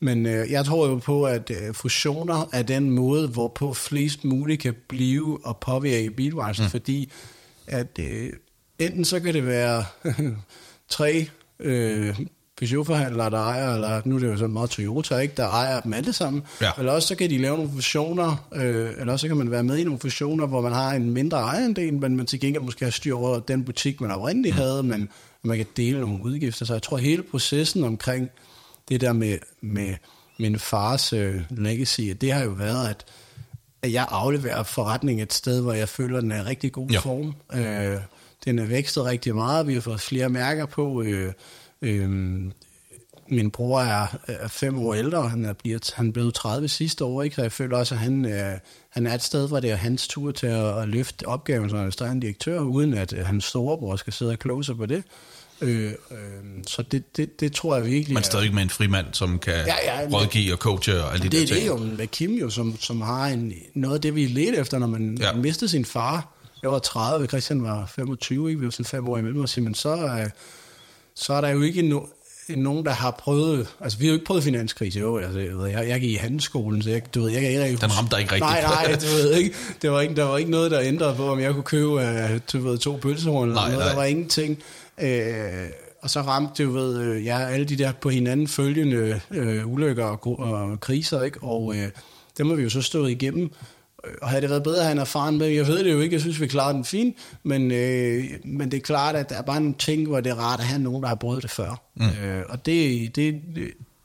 Men øh, jeg tror jo på, at øh, fusioner er den måde, hvorpå flest muligt kan blive og påvirke bilbranchen, mm. fordi at øh, enten så kan det være tre øh, Peugeot-forhandlere, der ejer, eller nu er det jo sådan meget Toyota, ikke, der ejer dem alle sammen. Ja. Eller også så kan de lave nogle fusioner, øh, eller også så kan man være med i nogle fusioner, hvor man har en mindre ejerandel, men man til gengæld måske har styr over den butik, man oprindeligt mm. havde, men man kan dele nogle udgifter. Så jeg tror, hele processen omkring det der med, med min fars øh, legacy, det har jo været, at, at jeg afleverer forretning et sted, hvor jeg føler, at den er i rigtig god ja. form. Øh, den er vækstet rigtig meget, vi har fået flere mærker på, øh, Øhm, min bror er, er fem år ældre, han er, bliver, han blev 30 sidste år, ikke? så jeg føler også, at han, øh, han er et sted, hvor det er hans tur til at, at løfte opgaven som administrerende direktør, uden at øh, hans storebror skal sidde og kloge sig på det. Øh, øh, så det, det, det tror jeg virkelig... Men stadig med en frimand, som kan ja, ja, rådgive og coache og alle de det, der ting. Det er jo med Kim, jo, som, som har en, noget af det, vi ledte efter, når man ja. mistede sin far. Jeg var 30, Christian var 25, ikke? vi var sådan fem år imellem os, men så... Øh, så er der jo ikke no, nogen, der har prøvet... Altså, vi har jo ikke prøvet finanskrise, jo. Altså, jeg, ved, jeg, jeg gik i handelsskolen, så jeg, du ved, jeg kan ikke... Den ramte dig ikke rigtigt. Nej, nej, du ved ikke. Det var ikke, der var ikke noget, der ændrede på, om jeg kunne købe uh, du ved, to pølsehorn eller nej, noget. Nej. Der var ingenting. Uh, og så ramte du ved, øh, ja, alle de der på hinanden følgende uh, ulykker og, og kriser, ikke? Og uh, dem har vi jo så stået igennem. Og havde det været bedre at have en erfaren med, jeg ved det jo ikke, jeg synes, vi klarer den fint, men, øh, men det er klart, at der er bare nogle ting, hvor det er rart at have nogen, der har prøvet det før. Mm. Øh, og det, det,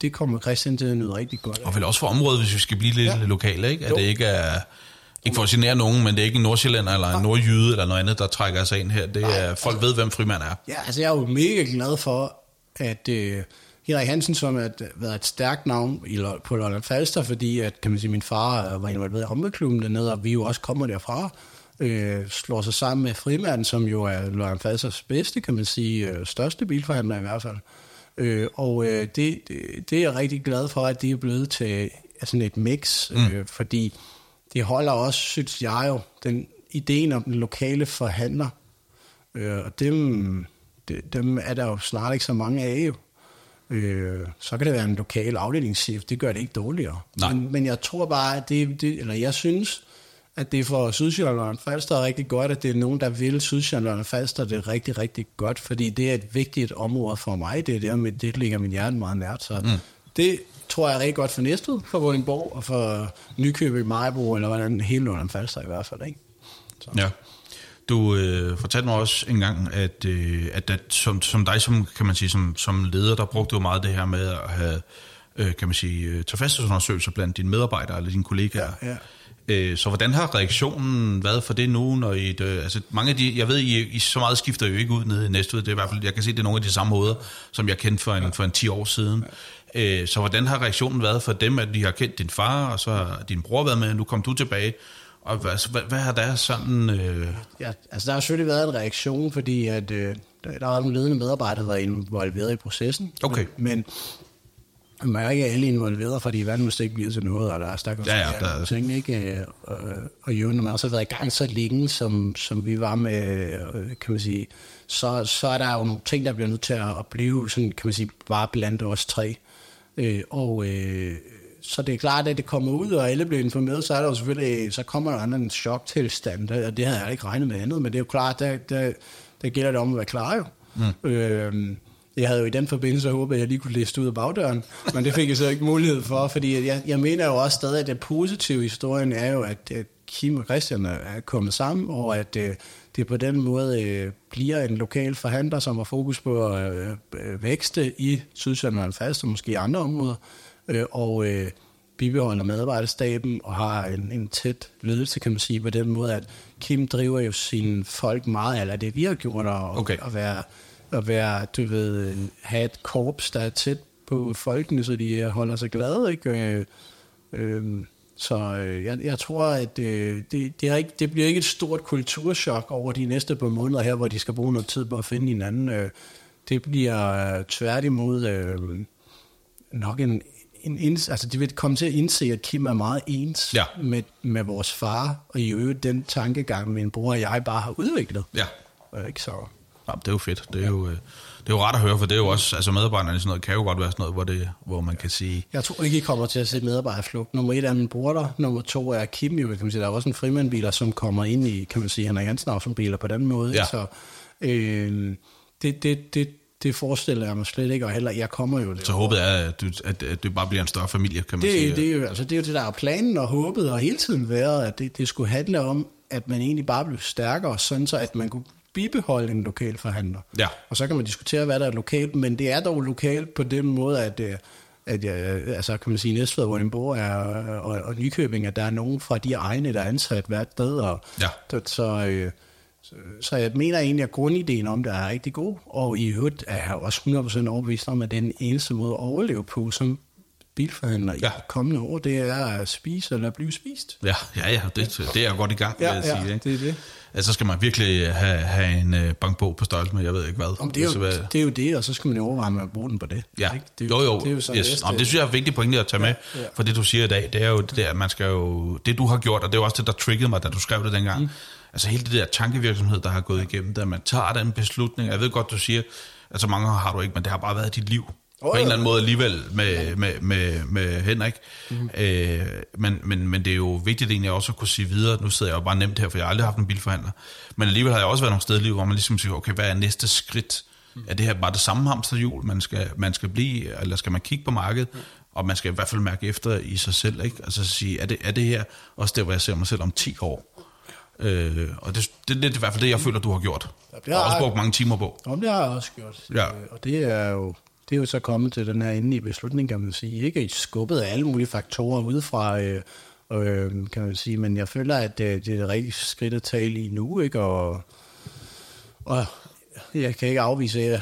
det kommer Christian til at nyde rigtig godt Og vel også for området, hvis vi skal blive lidt ja. lokale, ikke? At jo. det ikke er... Ikke for at genere nogen, men det er ikke en nordsjællænder eller en nordjyde eller noget andet, der trækker sig ind her. Det er, folk altså, ved, hvem frimand er. Ja, altså jeg er jo mega glad for, at... Øh, Henrik Hansen, som har været et stærkt navn i, på Lolland Falster, fordi at, kan man sige, min far var involveret i håndboldklubben dernede, og vi jo også kommer derfra, øh, slår sig sammen med Frimanden, som jo er Lolland Falsters bedste, kan man sige, øh, største bilforhandler i hvert fald. Øh, og øh, det, det, det er jeg rigtig glad for, at det er blevet til sådan et mix, mm. øh, fordi det holder også, synes jeg jo, den ideen om den lokale forhandler, øh, og dem, dem er der jo snart ikke så mange af jo. Øh, så kan det være en lokal afdelingschef, det gør det ikke dårligere. Men, men jeg tror bare, at det, det, eller jeg synes, at det for Sydsjælland og Falster er rigtig godt, at det er nogen, der vil Sydsjælland og Falster det er rigtig, rigtig godt, fordi det er et vigtigt område for mig, det er der, med, det ligger min hjerte meget nært, så mm. det tror jeg er rigtig godt for Næstved, for Vordingborg og for Nykøbing, Majbo, eller hvordan hele Lund Falster i hvert fald, ikke? Så. Ja. Du øh, fortalte mig også en gang, at, øh, at, at som, som dig som, kan man sige, som, som leder, der brugte du meget det her med at have, øh, kan man sige, øh, tilfredshedsundersøgelser blandt dine medarbejdere eller dine kollegaer. Ja, ja. Øh, så hvordan har reaktionen været for det nu, når I, øh, altså mange af de, jeg ved, I, I så meget skifter jo ikke ud nede i Næstved, det er i hvert fald, jeg kan se, det er nogle af de samme hoveder, som jeg kendte for en, for en 10 år siden. Øh, så hvordan har reaktionen været for dem, at de har kendt din far, og så har din bror været med, nu kom du tilbage, og hvad, hvad, hvad har der sådan... Øh... Ja, altså der har selvfølgelig været en reaktion, fordi at, øh, der, der nogle ledende medarbejdere, der var involveret i processen. Okay. Men, men man er ikke alle involveret, fordi verden måske ikke bliver til noget, og der er stakkels ja, ja, der er... ting, ikke? Og, og jo, når man også har været i gang så længe, som, som vi var med, øh, kan man sige, så, så er der jo nogle ting, der bliver nødt til at blive, sådan, kan man sige, bare blandt os tre. Øh, og øh, så det er klart, at det kommer ud, og alle bliver informeret, så er der jo selvfølgelig, så kommer der en choktilstand, og det havde jeg ikke regnet med andet, men det er jo klart, der, der, der gælder det om at være klar jo. Mm. Øh, jeg havde jo i den forbindelse håbet, at jeg lige kunne læse ud af bagdøren, men det fik jeg så ikke mulighed for, fordi jeg, jeg mener jo også stadig, at det positive i historien er jo, at, at Kim og Christian er kommet sammen, og at øh, det på den måde øh, bliver en lokal forhandler, som har fokus på at øh, vækste i Sydsjælland Fast og måske i andre områder, øh, og øh, bibeholder medarbejderstaben og har en, en tæt ledelse, kan man sige, på den måde, at Kim driver jo sine folk meget, eller det vi har gjort, og, okay. at være, at være, du ved, have et korps, der er tæt på folkene, så de holder sig glade, ikke? Øh, øh, så øh, jeg, jeg tror, at øh, det, det, er ikke, det bliver ikke et stort kulturschok over de næste par måneder her, hvor de skal bruge noget tid på at finde hinanden. Øh, det bliver øh, tværtimod øh, nok en, en inds, altså de vil komme til at indse, at Kim er meget ens ja. med, med vores far, og i øvrigt den tankegang, min bror og jeg bare har udviklet. Ja. Ikke så... Ja, det er jo fedt. Det er jo, øh, det er jo ret at høre, for det er jo også, altså medarbejderne sådan noget, kan jo godt være sådan noget, hvor, det, hvor man kan sige... Jeg tror ikke, I kommer til at se medarbejderflugt. Nummer et er min bror der, nummer to er Kim, jo, kan man sige. Der er også en frimandbiler, som kommer ind i, kan man sige, han er Hansen som biler på den måde. Ja. Så øh, det, det, det, det forestiller jeg mig slet ikke, og heller, jeg kommer jo det. Så håbet er, at, du, at, at det bare bliver en større familie, kan man det, sige. Det er, jo, altså, det er jo det, der er planen og håbet, og hele tiden været, at det, det skulle handle om, at man egentlig bare blev stærkere, sådan så at man kunne bibeholde en lokal forhandler. Ja. Og så kan man diskutere, hvad der er lokalt, men det er dog lokalt på den måde, at, øh, at jeg, altså kan man sige, Næstved, bor, er, og, og Nykøbing, at der er nogen fra de egne, der er ansat hvert sted, og Ja. så, så, øh, så, så jeg mener egentlig, at grundideen om det er rigtig god, og i øvrigt er jeg også 100% overbevist om, at det er den eneste måde at overleve på som bilforhandler ja. Ja. i de kommende år, det er at spise eller blive spist. Ja, ja, ja det, det er jeg godt i gang med Ja, at ja, sige. Ikke? det er det. Altså, så skal man virkelig have, have en øh, bankbog på størrelse med, jeg ved ikke hvad. Om det, er jo, det er jo det, og så skal man jo overveje, om man bruger den på det. Ja, ikke? Det, jo jo, Det er jo så yes. næste- Nå, det synes jeg er vigtigt pointe at tage med, ja. for det du siger i dag, det er jo det der, at man skal jo, det du har gjort, og det er jo også det, der triggede mig, da du skrev det dengang, mm. altså hele det der tankevirksomhed, der har gået igennem, da man tager den beslutning, jeg ved godt, du siger, altså mange har du ikke, men det har bare været dit liv, Oh, på en ja. eller anden måde alligevel med, med, med, med Henrik. Mm. Øh, men, men, men det er jo vigtigt egentlig også at kunne sige videre, nu sidder jeg jo bare nemt her, for jeg har aldrig haft en bilforhandler, men alligevel har jeg også været nogle steder i livet, hvor man ligesom siger, okay, hvad er næste skridt? Er det her bare det samme hamsterhjul, man skal, man skal blive, eller skal man kigge på markedet, og man skal i hvert fald mærke efter i sig selv, ikke? Altså sige, er det, er det her også der, hvor jeg ser mig selv om 10 år? Øh, og det, det, det er i hvert fald det, jeg føler, du har gjort. det Jeg har har også brugt mange timer på. Om det har jeg også gjort. Ja. Øh, Og det er jo det er jo så kommet til den her endelige beslutning, kan man sige. Ikke skubbet af alle mulige faktorer udefra, øh, øh, kan man sige. Men jeg føler, at det, det er det rigtige skridt at tage lige nu, ikke? Og, og jeg kan ikke afvise, at jeg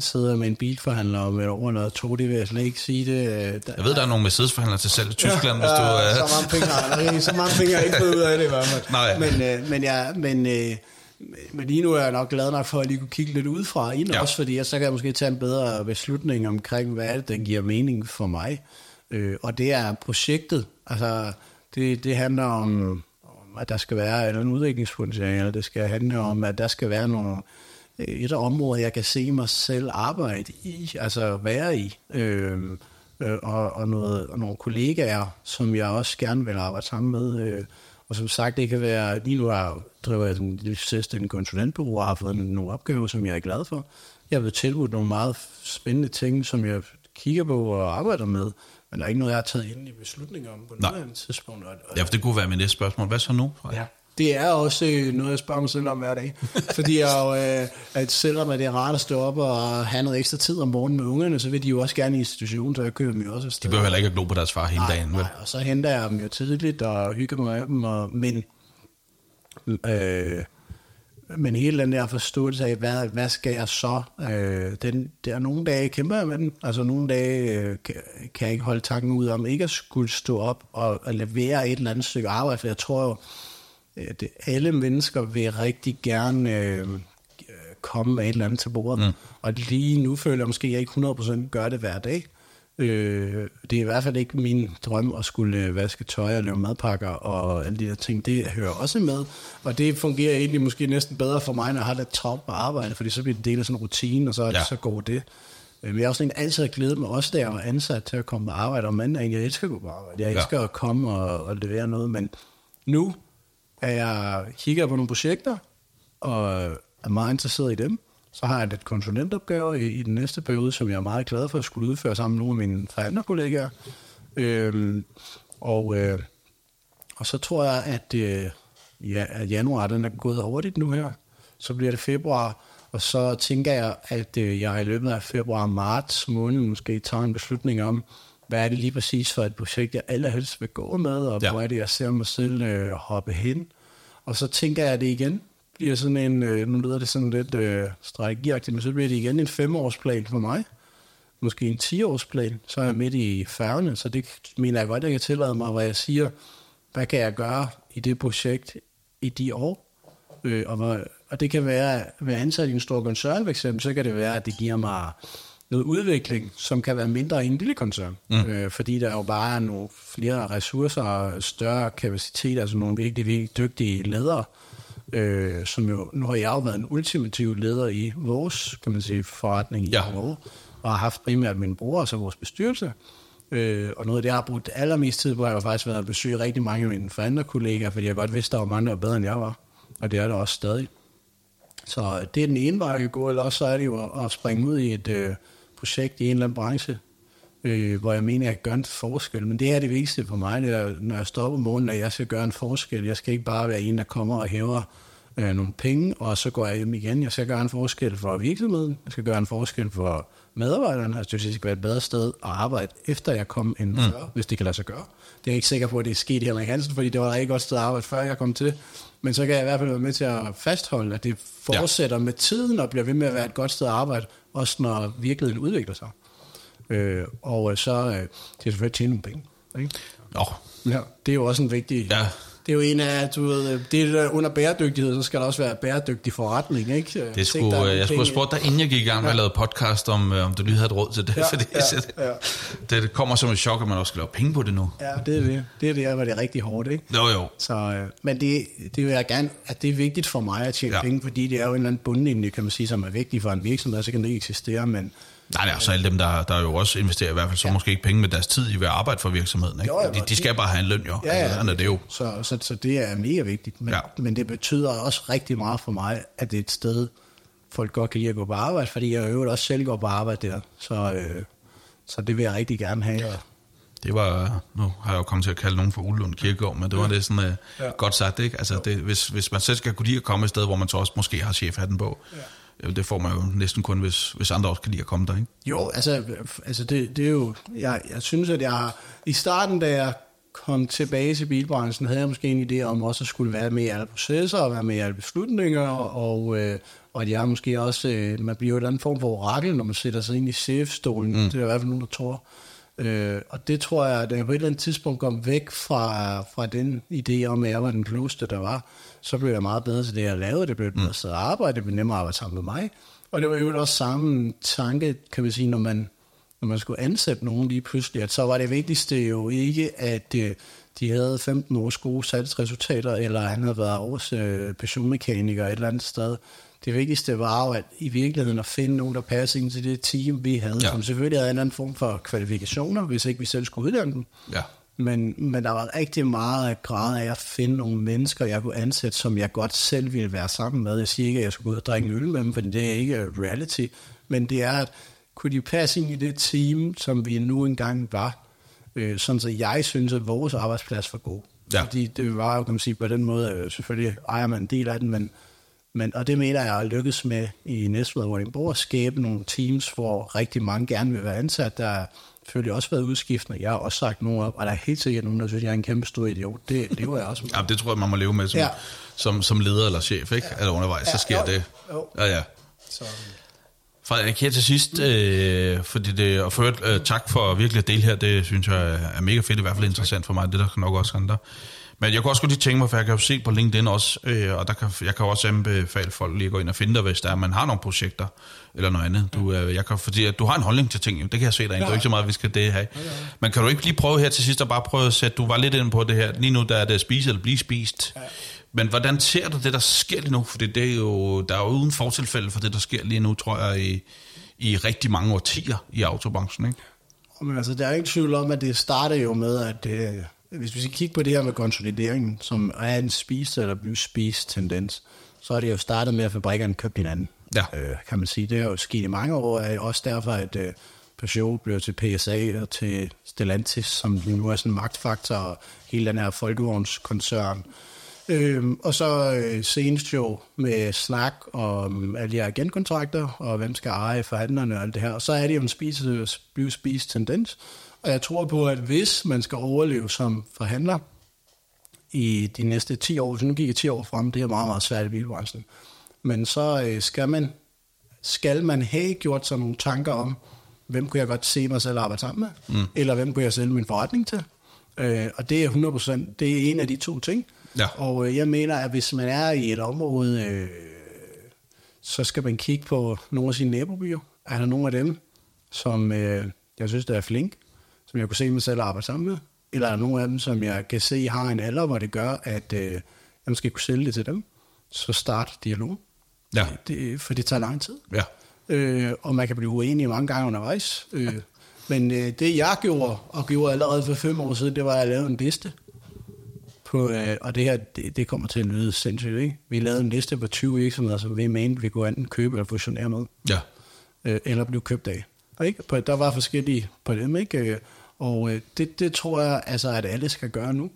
sidder med en bilforhandler med over noget to, det vil jeg slet ikke sige det. øh, Der, Jeg ved, der er nogle Mercedes-forhandlere til salg i Tyskland, hvis du... Ja, Øh, så mange penge har jeg, ikke. så mange penge har jeg ikke fået ud af det i hvert fald. Nej. Men, øh, men, jeg, men, øh, men lige nu er jeg nok glad nok for, at lige kunne kigge lidt udefra ind, Ja. også fordi jeg, så kan jeg måske tage en bedre beslutning omkring, hvad er det, der giver mening for mig. Øh, og det er projektet. Altså, det, det handler om, om, at der skal være en udviklingspotentiale, det skal handle om, at der skal være nogle, et område, jeg kan se mig selv arbejde i, altså være i. Øh, øh, og, og, noget, og nogle kollegaer, som jeg også gerne vil arbejde sammen med. Øh, og som sagt, det kan være, lige nu har, driver jeg en lille selvstændig konsulentbureau og har fået nogle opgaver, som jeg er glad for. Jeg har blevet tilbudt nogle meget spændende ting, som jeg kigger på og arbejder med, men der er ikke noget, jeg har taget endelig beslutning om på Nej. nuværende tidspunkt. Og, og, ja, for det kunne være mit næste spørgsmål. Hvad så nu? Ja. Det er også øh, noget, jeg spørger mig selv om hver dag. Fordi jeg jo, øh, at selvom at det er rart at stå op og have noget ekstra tid om morgenen med ungerne, så vil de jo også gerne i institution, så jeg kører dem jo også De afsted. behøver heller ikke at glo på deres far hele nej, dagen, nej, og så henter jeg dem jo tidligt og hygger mig med dem. Og, men, øh, men hele den der forståelse af, hvad, hvad skal jeg så? Øh, den, der er nogle dage, kæmper jeg med den. Altså nogle dage øh, kan, kan jeg ikke holde tanken ud om ikke at skulle stå op og, og levere et eller andet stykke arbejde, for jeg tror jo, at alle mennesker vil rigtig gerne øh, komme med et eller andet til bordet. Mm. Og lige nu føler jeg måske, at jeg ikke 100% gør det hver dag. Øh, det er i hvert fald ikke min drøm at skulle øh, vaske tøj og lave madpakker og alle de der ting. Det hører også med, og det fungerer egentlig måske næsten bedre for mig, når jeg har lidt travlt på arbejde, fordi så bliver det del af sådan en rutine, og så, Ja. ja. så går det. Øh, Men jeg har også altid glædet mig, også da jeg var ansat til at komme på arbejde om mandagen. Jeg elsker at gå på arbejde. Jeg Ja. elsker at komme og, og levere noget, men nu at jeg kigger på nogle projekter, og er meget interesseret i dem. Så har jeg et konsulentopgave i, i den næste periode, som jeg er meget glad for at skulle udføre sammen med nogle af mine andre kollegaer. Øhm, og, øh, og så tror jeg, at, øh, ja, at januar den er gået hurtigt nu her. Så bliver det februar, og så tænker jeg, at øh, jeg i løbet af februar og marts måned måske tager en beslutning om, hvad er det lige præcis for et projekt, jeg allerhelst vil gå med, og Ja. hvor er det, jeg ser mig selv øh, hoppe hen. Og så tænker jeg, det igen bliver sådan en, øh, nu lyder det sådan lidt øh, strategiagtigt, men så bliver det igen en femårsplan for mig. Måske en 10-årsplan, så er jeg midt i færgerne, så det mener jeg godt, jeg kan tillade mig, hvor jeg siger, hvad kan jeg gøre i det projekt i de år? Øh, og, og det kan være, at være ansat i en stor koncern for eksempel, så kan det være, at det giver mig noget udvikling, som kan være mindre i en lille koncern. Mm. Øh, fordi der jo bare er nogle flere ressourcer og større kapacitet, altså nogle virkelig, virkelig dygtige ledere, øh, som jo, nu har jeg jo været en ultimativ leder i vores, kan man sige, forretning i Ja. år, og har haft primært min bror og så vores bestyrelse. Øh, og noget af det, jeg har brugt allermest tid på, har jo faktisk været at besøge rigtig mange af mine forældre kollegaer, fordi jeg godt vidste, der var mange, der var bedre, end jeg var. Og det er der også stadig. Så det er den ene vej, jeg kan gå, eller også så er det jo at- at springe ud i et øh, projekt i en eller anden branche, øh, hvor jeg mener, at jeg gør en forskel. Men det er det vigtigste for mig, det er, når jeg om morgenen, at jeg skal gøre en forskel. Jeg skal ikke bare være en, der kommer og hæver øh, nogle penge, og så går jeg hjem igen. Jeg skal gøre en forskel for virksomheden. Jeg skal gøre en forskel for medarbejderne. Altså, det skal være et bedre sted at arbejde, efter jeg kom ind før, mm. hvis det kan lade sig gøre. Det er jeg ikke sikker på, at det er sket i Henrik Hansen, fordi det var ikke godt sted at arbejde, før jeg kom til. Men så kan jeg i hvert fald være med til at fastholde, at det fortsætter ja. med tiden og bliver ved med at være et godt sted at arbejde, også når virkeligheden udvikler sig. Øh, og så øh, det er selvfølgelig tjene nogle penge. Ikke? Nå, Ja, det er jo også en vigtig... ja, Det er jo en af, du ved, det er der under bæredygtighed, så skal der også være bæredygtig forretning, ikke? det skulle, der er jeg skulle have spurgt dig, inden jeg gik i gang med at lave podcast, om, øh, om du lige havde et råd til det. Ja, fordi ja, ja. det, det kommer som et chok, at man også skal lave penge på det nu. Ja, det er det. Det er det, hvor det er rigtig hårdt, ikke? Jo, jo. Så, øh, men det, det vil jeg gerne, at det er vigtigt for mig at tjene Ja. ja. penge, fordi det er jo en eller anden bundlinje, kan man sige, som er vigtig for en virksomhed, så kan det ikke eksistere, men Nej, nej, så alle dem, der, der jo også investerer i hvert fald så ja. måske ikke penge med deres tid i ved at arbejde for virksomheden. Ikke? Jo, jo, de, de skal bare have en løn, jo. Ja, ja. Altså, sådan er det jo. Så, så, så det er mega vigtigt. Men, Ja. ja. men det betyder også rigtig meget for mig, at det er et sted, folk godt kan lide at gå på arbejde, fordi jeg øvrigt også selv går på arbejde der. Så, øh, så det vil jeg rigtig gerne have. Ja. Det var, nu har jeg jo kommet til at kalde nogen for Ulund Kirkegård, men det var det sådan uh, ja. Ja. godt sagt, ikke? Altså, det, hvis, hvis man selv skal kunne lide at komme et sted, hvor man så også måske har chefhatten på, ja. Det får man jo næsten kun, hvis, hvis andre også kan lide at komme der, ikke? Jo, altså, altså det, det er jo... Jeg, jeg synes, at jeg har... I starten, da jeg kom tilbage til bilbranchen, havde jeg måske en idé om også at skulle være med i alle processer og være med i alle beslutninger, og, øh, og at jeg måske også... Øh, man bliver jo en anden form for orakel, når man sætter sig ind i chefstolen. Mm. Det er i hvert fald nogen, der tror. Øh, og det tror jeg, at jeg på et eller andet tidspunkt kom væk fra, fra den idé om, at jeg var den klogeste, der var, så blev jeg meget bedre til det, jeg lavede. Det blev et bedre sted at arbejde, det blev nemmere at arbejde sammen med mig. Og det var jo også samme tanke, kan man sige, når man, når man skulle ansætte nogen lige pludselig, at så var det vigtigste jo ikke, at øh, de havde 15 års gode salgsresultater, eller han havde været års øh, personmekaniker et eller andet sted. Det vigtigste var jo at i virkeligheden at finde nogen, der passede ind til det team, vi havde, ja. som selvfølgelig havde en anden form for kvalifikationer, hvis ikke vi selv skulle uddanne dem. Ja. Men, men der var rigtig meget af grad af at finde nogle mennesker, jeg kunne ansætte, som jeg godt selv ville være sammen med. Jeg siger ikke, at jeg skulle gå ud og drikke en øl med dem, for det er ikke reality. Men det er, at kunne de passe ind i det team, som vi nu engang var, øh, sådan så jeg synes, at vores arbejdsplads var god. Ja. Fordi det var jo, kan man sige, på den måde, øh, selvfølgelig ejer man en del af den, men, men, og det mener jeg, at lykkes med i Næstved og Vordingborg, at skabe nogle teams, hvor rigtig mange gerne vil være ansat. Der har selvfølgelig også været udskiftende. Jeg har også sagt nogen op, og der er helt sikkert nogen, der synes, jeg er en kæmpe stor idiot. Det lever jeg også med. Ja, det tror jeg, man må leve med som, ja. Som, som leder eller chef, ikke? Ja. Eller undervejs, så Ja, sker jo, det. jo. Ja, ja. Så, Frederik, her til sidst, øh, fordi det, og for øh, tak for virkelig at dele her, det synes jeg er mega fedt, i hvert fald interessant for mig, det der kan nok også andre. Men jeg kunne også godt lige tænke mig, for jeg kan jo se på LinkedIn også, øh, og der kan, jeg kan også anbefale folk lige at gå ind og finde dig, hvis der er, man har nogle projekter eller noget andet. Du, øh, jeg kan, fordi at du har en holdning til ting, jo, det kan jeg se dig. Ja. Det er ikke så meget, vi skal det have. Men kan du ikke lige prøve her til sidst at bare prøve at sætte, du var lidt inde på det her, lige nu der er det at spise eller blive spist. Ja. Men hvordan ser du det, der sker lige nu? For det er jo, der er jo uden fortilfælde for det, der sker lige nu, tror jeg, i, i rigtig mange årtier i autobranchen. Ikke? Men altså, der er ikke tvivl om, at det starter jo med, at øh, hvis vi skal kigge på det her med konsolideringen, som er en spist eller blive spist tendens, så er det jo startet med, at fabrikkerne købte hinanden. Ja. Øh, kan man sige. Det er jo sket i mange år, og også derfor, at øh, Peugeot blev til PSA og til Stellantis, som nu er sådan en magtfaktor, og hele den her folkevognskoncern. Øhm, og så øh, senest jo med snak om alle de her agentkontrakter, og hvem skal eje forhandlerne og alt det her. Og så er det jo en spise, blive spist tendens. Og jeg tror på, at hvis man skal overleve som forhandler i de næste 10 år, så nu gik jeg 10 år frem, det er meget, meget svært i bilbranchen, men så øh, skal man skal man have gjort sig nogle tanker om, hvem kunne jeg godt se mig selv arbejde sammen med, mm. eller hvem kunne jeg sælge min forretning til. Øh, og det er 100%, det er en af de to ting. Ja. Og øh, jeg mener, at hvis man er i et område, øh, så skal man kigge på nogle af sine nabobyer. Er der nogle af dem, som øh, jeg synes, der er flink, som jeg kunne se mig selv arbejde sammen med? Eller er der nogle af dem, som jeg kan se har en alder, hvor det gør, at øh, jeg måske kunne sælge det til dem? så start dialog. Ja. Det, for det tager lang tid. Ja. Øh, og man kan blive uenig mange gange undervejs. Øh, men øh, det jeg gjorde, og gjorde allerede for fem år siden, det var at lave en liste. På, øh, og det her, det, det kommer til at lyde sindssygt, ikke? Vi lavede en liste på 20 virksomheder, som vi mente, vi kunne enten købe eller fusionere med. Ja. Øh, eller blive købt af. Og ikke? På, der var forskellige på dem, ikke? Og øh, det, det tror jeg, altså, at alle skal gøre nu.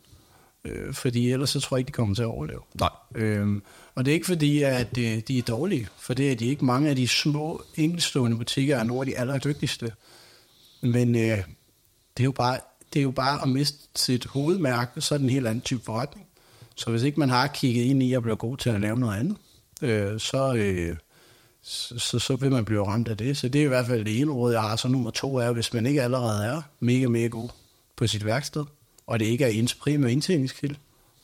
Øh, fordi ellers så tror jeg ikke, de kommer til at overleve. Nej. Øhm, og det er ikke fordi, at øh, de er dårlige, for det er de ikke. Mange af de små, enkeltstående butikker er nogle af de allerdygtigste. Men øh, det, er jo bare, det er jo bare at miste sit hovedmærke, så er det en helt anden type forretning. Så hvis ikke man har kigget ind i at blive god til at lave noget andet, øh, så, øh, så, så, så vil man blive ramt af det. Så det er i hvert fald det ene råd, jeg har. Så nummer to er, hvis man ikke allerede er mega, mega god på sit værksted, og det ikke er ens primære indtjeningskilde,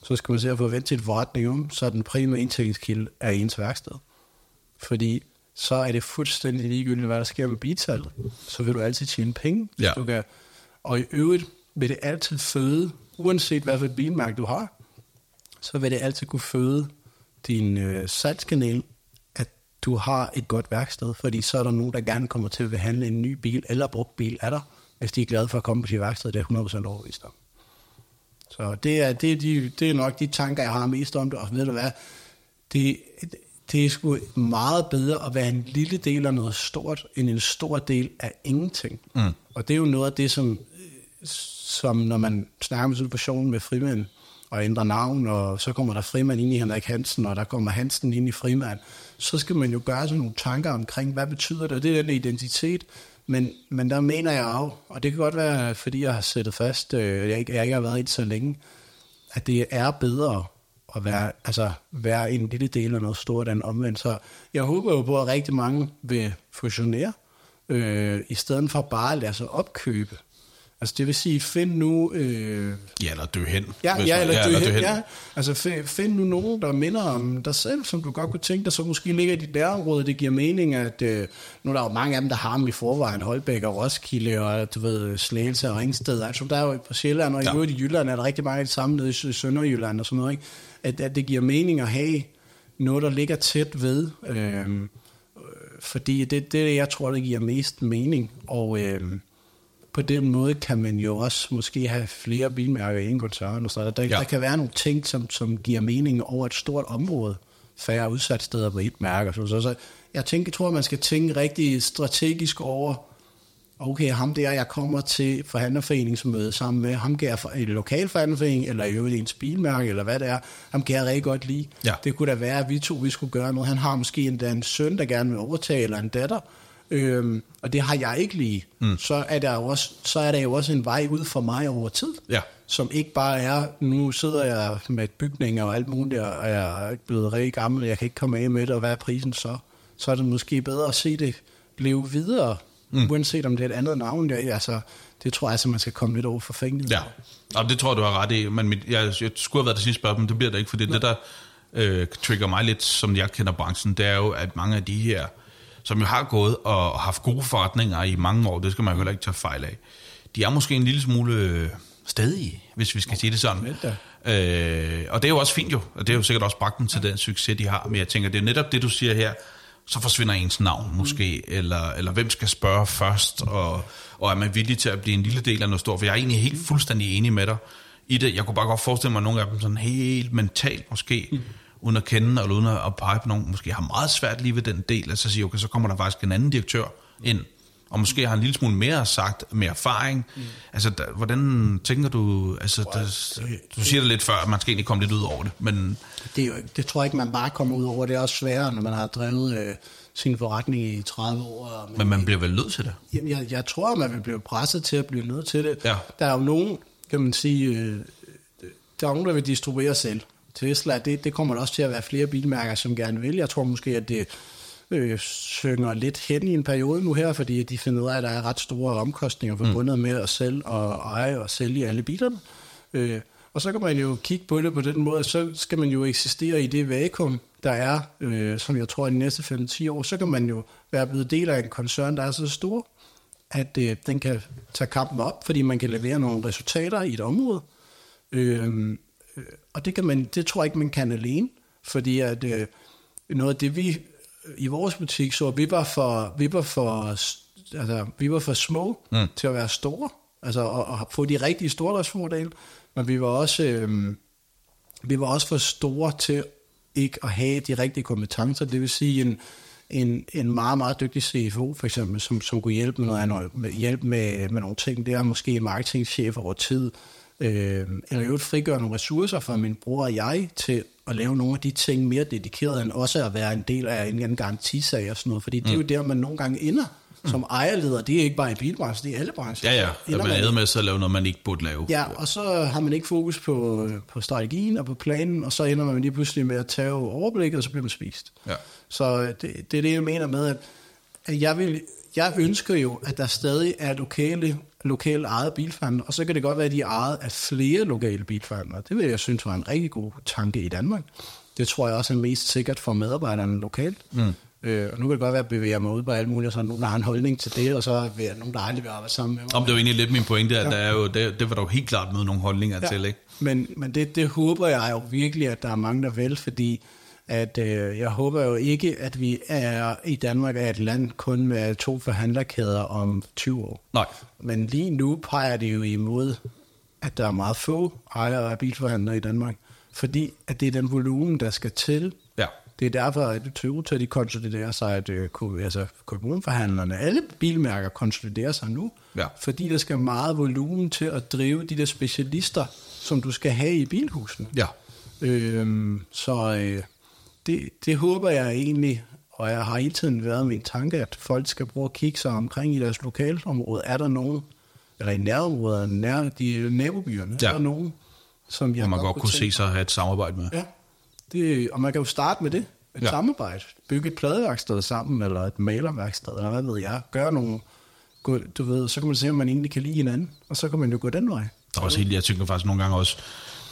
så skal man se at få vendt sit forretning om, så den primære indtægtskilde er ens værksted. Fordi så er det fuldstændig ligegyldigt, hvad der sker med bitallet. Så vil du altid tjene penge. hvis Ja. Du kan, og i øvrigt vil det altid føde, uanset hvad for et bilmærke du har, så vil det altid kunne føde din øh, salgskanal, du har et godt værksted, fordi så er der nogen, der gerne kommer til at handle en ny bil eller brugt bil af dig, hvis de er glade for at komme på sit værksted, det er 100% overvist om. Så det er, det, er de, det er nok de tanker, jeg har mest om det, og ved du hvad, det, det er sgu meget bedre at være en lille del af noget stort, end en stor del af ingenting. Mm. Og det er jo noget af det, som, som når man snakker med situationen med frimænd, og ændrer navn, og så kommer der frimand ind i Henrik Hansen, og der kommer Hansen ind i frimand, så skal man jo gøre sig nogle tanker omkring, hvad betyder det, og det er den identitet, men, men der mener jeg jo, og det kan godt være, fordi jeg har sættet fast, øh, jeg, ikke, jeg ikke har været i så længe, at det er bedre at være, altså, være en lille del af noget stort end omvendt. Så jeg håber jo på, at rigtig mange vil fusionere, øh, i stedet for bare at lade sig opkøbe. Altså det vil sige, find nu... Øh, Ja, eller dø hen. Ja, hvis ja, man- eller, ja, dø hen, ja. Altså find, find nu nogen, der minder om dig selv, som du godt kunne tænke dig, så måske ligger i dit nærområde. Det giver mening, at øh, nu er der jo mange af dem, der har dem i forvejen, Holbæk og Roskilde og du ved, Slagelse og Ringsted. Altså der er jo på Sjælland, og i Ja. øvrigt i Jylland er der rigtig mange af det samme nede i Sø- Sønderjylland og sådan noget. Ikke? At, at det giver mening at have noget, der ligger tæt ved. Øh, fordi det, det jeg tror, det giver mest mening. Og øh, på den måde kan man jo også måske have flere bilmærker i en koncern. Og så der, der, Ja. der kan være nogle ting, som, som giver mening over et stort område. Færre udsat steder på et mærke. Så, så, så jeg tænker, tror, man skal tænke rigtig strategisk over, okay, ham der, jeg kommer til forhandlerforeningsmøde sammen med, ham kan jeg fra en lokal forhandlerforening, eller i øvrigt ens bilmærke, eller hvad det er, ham kan jeg rigtig godt lide. Ja. Det kunne da være, at vi to vi skulle gøre noget. Han har måske endda en søn, der gerne vil overtage, eller en datter, øhm, og det har jeg ikke lige. Mm. Så, er der jo også, så er der jo også en vej ud for mig over tid, Ja. som ikke bare er, nu sidder jeg med bygninger og alt muligt, og jeg er blevet rigtig gammel, jeg kan ikke komme af med det, og hvad er prisen så? Så er det måske bedre at se det leve videre, mm. uanset om det er et andet navn. Jeg, altså, det tror jeg altså, man skal komme lidt over for fængende. Ja, og det tror jeg, du har ret i. Men mit, jeg, jeg skulle have været det sidste spørgsmål, men det bliver det ikke, fordi det, der øh, trigger mig lidt, som jeg kender branchen, det er jo, at mange af de her, som jo har gået og haft gode forretninger i mange år, det skal man jo heller ikke tage fejl af, de er måske en lille smule øh, stadige, hvis vi skal sige det sådan. Øh, og det er jo også fint jo, og det er jo sikkert også bragt dem til den succes, de har. Men jeg tænker, det er netop det, du siger her, så forsvinder ens navn måske, mm. eller, eller hvem skal spørge først, og, og er man villig til at blive en lille del af noget stort? For jeg er egentlig helt fuldstændig enig med dig i det. Jeg kunne bare godt forestille mig, at nogle af dem sådan helt mentalt måske, mm. Uden at kende, eller uden at pege på nogen, måske har meget svært lige ved den del, at så sige, okay, så kommer der faktisk en anden direktør ind, og måske har en lille smule mere sagt, med erfaring. Mm. Altså, der, hvordan tænker du, altså, der, du siger det lidt før, at man skal egentlig komme lidt ud over det, men Det, er jo, det tror jeg ikke, man bare kommer ud over. Det er også sværere, når man har drevet øh, sin forretning i 30 år. Og Men man bliver vel nødt til det. Jamen, jeg, jeg tror, man vil blive presset til at blive nødt til det. Ja. Der er jo nogen, kan man sige, øh, der er nogen, der vil distribuere selv. Tesla, det, det kommer der også til at være flere bilmærker, som gerne vil. Jeg tror måske, at det øh, synger lidt hen i en periode nu her, fordi de finder ud af, at der er ret store omkostninger forbundet mm. med at sælge og eje og sælge alle bilerne. Øh, og så kan man jo kigge på det på den måde, så skal man jo eksistere i det vakuum, der er, øh, som jeg tror, i de næste 5-10 år, så kan man jo være blevet del af en koncern, der er så stor, at øh, den kan tage kampen op, fordi man kan levere nogle resultater i et område. Øh, og det, kan man, det tror jeg ikke, man kan alene. Fordi at øh, noget af det, vi i vores butik så, vi var for, vi var for, altså, vi var for små mm. til at være store, altså og, og få de rigtige stordriftsfordele, men vi var også, øh, vi var også for store til ikke at have de rigtige kompetencer, det vil sige en, en, en meget, meget dygtig CFO, for eksempel, som, som kunne hjælpe med, noget, med, hjælpe med, med nogle ting. Det er måske en marketingchef over tid, øh, eller jo frigøre nogle ressourcer fra min bror og jeg til at lave nogle af de ting mere dedikeret, end også at være en del af en anden garantisag og sådan noget, fordi mm. det er jo mm. der, man nogle gange ender som ejerleder, det er ikke bare i bilbranchen, det er alle brancher. Ja, ja, at man er med at lave noget, man ikke burde lave. Ja, og så har man ikke fokus på, på strategien og på planen, og så ender man lige pludselig med at tage overblikket, og så bliver man spist. Ja. Så det, det er det, jeg mener med, at, at jeg, vil, jeg ønsker jo, at der stadig er lokale, lokale ejet bilforhandler, og så kan det godt være, at de er ejet af flere lokale bilforhandlere. Det vil jeg synes var en rigtig god tanke i Danmark. Det tror jeg også er mest sikkert for medarbejderne lokalt. Mm. Øh, og nu kan det godt være, at bevæge mig ud på alt muligt, og så nogen, der har en holdning til det, og så vil jeg nogen, der aldrig vil arbejde sammen med mig. Om det var egentlig lidt min pointe, at ja. der er jo, det, det var der jo helt klart med nogle holdninger ja. til, ikke? Men, men det, det håber jeg jo virkelig, at der er mange, der vil, fordi at øh, jeg håber jo ikke, at vi er i Danmark er et land kun med to forhandlerkæder om 20 år. Nej. Men lige nu peger det jo imod, at der er meget få ejere af bilforhandlere i Danmark, fordi at det er den volumen, der skal til ja. Det er derfor, at Toyota de konsoliderer sig, at øh, altså, kommunforhandlerne, alle bilmærker konsoliderer sig nu, ja. fordi der skal meget volumen til at drive de der specialister, som du skal have i bilhusene. Ja. Øhm, så øh, det, det håber jeg egentlig, og jeg har hele tiden været min tanke, at folk skal prøve at kigge sig omkring i deres lokalområde. Er der nogen, eller i nærområderne, nær de nabobyerne, ja. er der nogen, som jeg og man godt, godt kunne se sig at have et samarbejde med. Ja, det, og man kan jo starte med det, et ja. samarbejde. Bygge et pladeværksted sammen, eller et malerværksted, eller hvad ved jeg. Gøre nogle, du ved, så kan man se, om man egentlig kan lide hinanden, og så kan man jo gå den vej. Der er også helt, jeg tænker faktisk nogle gange også,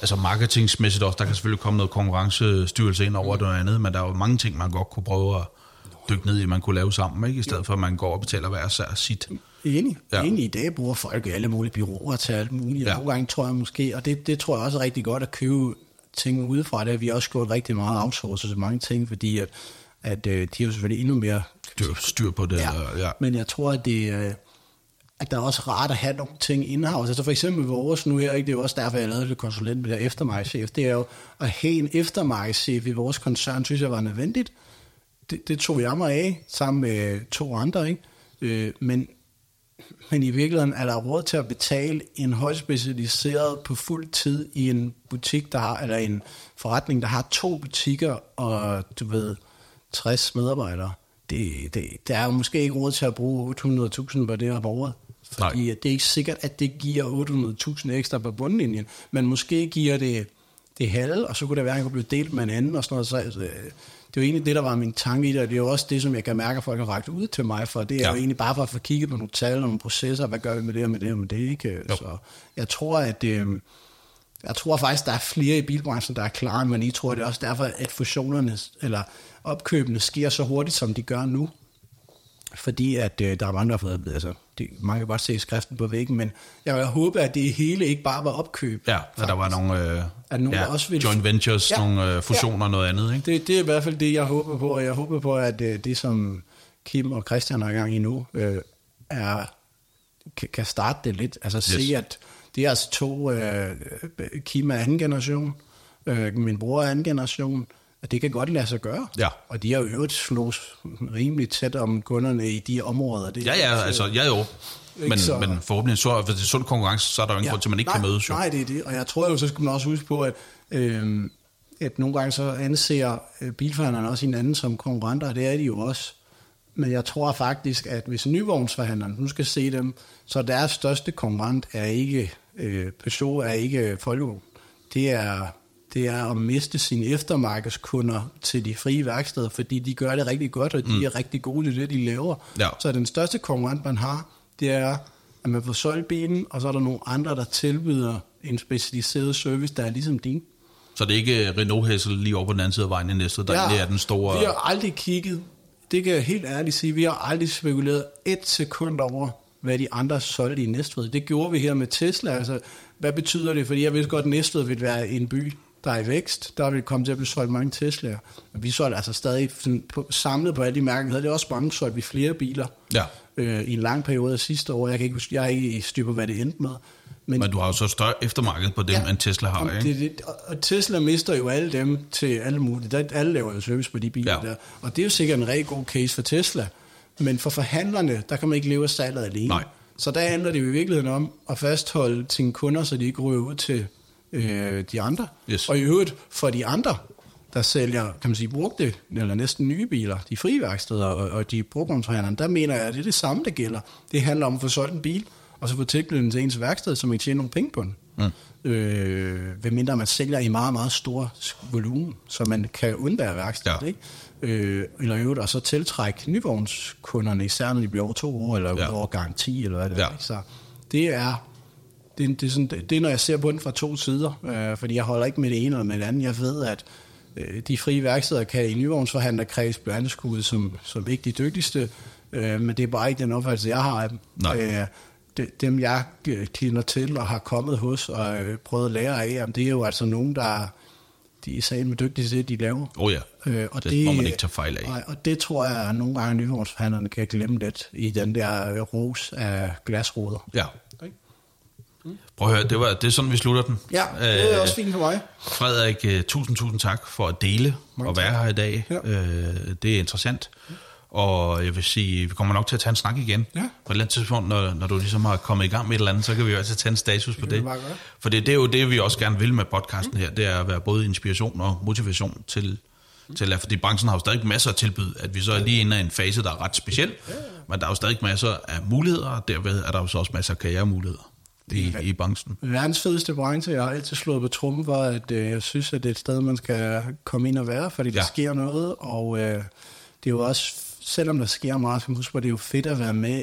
altså marketingsmæssigt også, der kan selvfølgelig komme noget konkurrencestyrelse ind over mm. noget andet, men der er jo mange ting, man godt kunne prøve at dykke ned i, man kunne lave sammen, ikke? i stedet for at man går og betaler hver sær sit. Enig. Ja. Enig. I dag bruger folk alle mulige byråer til alt muligt. Ja. Nogle gange tror jeg måske, og det, det tror jeg også er rigtig godt at købe ting udefra. Det har vi også gjort rigtig meget outsource til mange ting, fordi at, at øh, de er jo selvfølgelig endnu mere styr, styr på det. Ja. ja. Men jeg tror, at det, øh, at der er også rart at have nogle ting in-house. Altså for eksempel vores nu her, ikke? det er jo også derfor, jeg lavede det konsulent med det eftermarkedschef. Det er jo at have en eftermarkedschef i vores koncern, synes jeg var nødvendigt. Det, det tog jeg mig af, sammen med to andre. Ikke? Øh, men men i virkeligheden er der råd til at betale en højt specialiseret på fuld tid i en butik, der har, eller en forretning, der har to butikker og, du ved, 60 medarbejdere. Det, det, der er jo måske ikke råd til at bruge 800.000 på det her året. Fordi Nej. det er ikke sikkert, at det giver 800.000 ekstra på bundlinjen, men måske giver det det halve, og så kunne det være, at han kunne blive delt med en anden og sådan noget. Så, altså, det er jo egentlig det, der var min tanke i det, og det er jo også det, som jeg kan mærke, at folk har rækket ud til mig for. Det er ja. jo egentlig bare for at få kigget på nogle tal og nogle processer, hvad gør vi med det og med det og med det, ikke? Jo. Så jeg tror, at øh, jeg tror faktisk, der er flere i bilbranchen, der er klar, men I tror, det er også derfor, at fusionerne eller opkøbene sker så hurtigt, som de gør nu. Fordi at øh, der er mange, der har fået, altså, det, man kan bare se skriften på væggen, men jeg vil håbe, at det hele ikke bare var opkøb. Ja, at der var nogle, øh, at nogen, ja, også vil, joint ventures, ja, nogle øh, fusioner og ja, noget andet. Ikke? Det, det er i hvert fald det, jeg håber på, og jeg håber på, at øh, det, som Kim og Christian i gang i nu, øh, er, kan, kan starte det lidt. Altså yes. se, at det er altså to, øh, Kim er anden generation, øh, min bror er anden generation, og det kan godt lade sig gøre. Ja. Og de har jo øvrigt slået rimelig tæt om kunderne i de områder. Det, ja, ja, altså, ja jo. Men, så, men forhåbentlig, så, hvis det er sund konkurrence, så er der jo ingen ja, grund til, at man ikke nej, kan mødes. Jo. Nej, det er det. Og jeg tror jo, så skal man også huske på, at, øh, at nogle gange så anser øh, bilforhandlerne også hinanden som konkurrenter, og det er de jo også. Men jeg tror faktisk, at hvis nyvognsforhandlerne nu skal se dem, så deres største konkurrent er ikke øh, Peugeot, er ikke Volvo. Det er det er at miste sine eftermarkedskunder til de frie værksteder, fordi de gør det rigtig godt, og de mm. er rigtig gode til det, de laver. Ja. Så den største konkurrent, man har, det er, at man får solgt bilen, og så er der nogle andre, der tilbyder en specialiseret service, der er ligesom din. Så det er ikke Renault Hessel lige over på den anden side af vejen i næste, der ja, er den store... Vi har aldrig kigget, det kan jeg helt ærligt sige, vi har aldrig spekuleret et sekund over, hvad de andre solgte i Næstved. Det gjorde vi her med Tesla. Altså, hvad betyder det? Fordi jeg vidste godt, at Næstved vil være en by der er i vækst. Der er vi kommet til at blive solgt mange Tesla'er. Vi solgte altså stadig sådan på, samlet på alle de mærker. Havde det også mange solgt vi flere biler Ja. øh, i en lang periode af sidste år. Jeg, kan ikke, huske- jeg er ikke i styr på, hvad det endte med. Men, Men du har jo så større eftermarked på dem, ja. end Tesla har, Jamen, ikke? det, det, og- og Tesla mister jo alle dem til alle mulige. Der, alle laver jo service på de biler Ja. der. Og det er jo sikkert en rigtig god case for Tesla. Men for forhandlerne, der kan man ikke leve af salget alene. Nej. Så der handler det jo i virkeligheden om at fastholde sine kunder, så de ikke ryger ud til øh, de andre. Yes. Og i øvrigt for de andre, der sælger, kan man sige, brugte eller næsten nye biler, de frie værksteder og, og de brugvognsforhandlerne, der mener jeg, at det er det samme, der gælder. Det handler om at få solgt en bil, og så få tilknyttet til ens værksted, så man kan tjene nogle penge på den. Mm. Øh, ved mindre man sælger i meget, meget stor volumen, så man kan undvære værkstedet, Ja. ikke? Øh, eller i øvrigt, og så tiltrække nyvognskunderne, især når de bliver over to år, eller Ja. ja. over garanti, eller hvad det Ja. er. Ikke? Så det er, det, er- det, sådan, det, det er, når jeg ser på den fra to sider, øh, fordi jeg holder ikke med det ene eller med det andet. Jeg ved, at øh, de frie værksteder kan i nyvognsforhandlerkreds blive anskuet som, som ikke de dygtigste, øh, men det er bare ikke den opfattelse, jeg har af dem. Nej. Øh, de, dem, jeg øh, kender til og har kommet hos og øh, prøvet at lære af, jamen, det er jo altså nogen, der de er sagen med dygtige til det, de laver. Oh, ja, Øh, og det, må man ikke tage fejl af. Nej, og det tror jeg, at nogle gange nyvognsforhandlerne kan glemme lidt i den der øh, ros af glasruder. Ja. Prøv at høre, det, var, det er sådan, vi slutter den. Ja, det er Øh, også fint for mig. Frederik, øh, tusind, tusind tak for at dele Mange og være tak. her i dag. Ja. Øh, det er interessant. Og jeg vil sige, vi kommer nok til at tage en snak igen. Ja. På et eller andet tidspunkt, når, når du ligesom har kommet i gang med et eller andet, så kan vi jo altid tage en status på det. vi bare gøre. For det, det er jo det, vi også gerne vil med podcasten her. Det er at være både inspiration og motivation til, til at, fordi branchen har jo stadig masser af tilbud, at vi så er lige inde i en fase, der er ret speciel, men der er jo stadig masser af muligheder, og derved er der jo så også masser af karrieremuligheder i, i branchen. Verdens fedeste branche, jeg har altid slået på trummen for, at øh, jeg synes, at det er et sted, man skal komme ind og være, fordi der Ja. sker noget, og øh, det er jo også, selvom der sker meget, skal man huske på, det er jo fedt at være med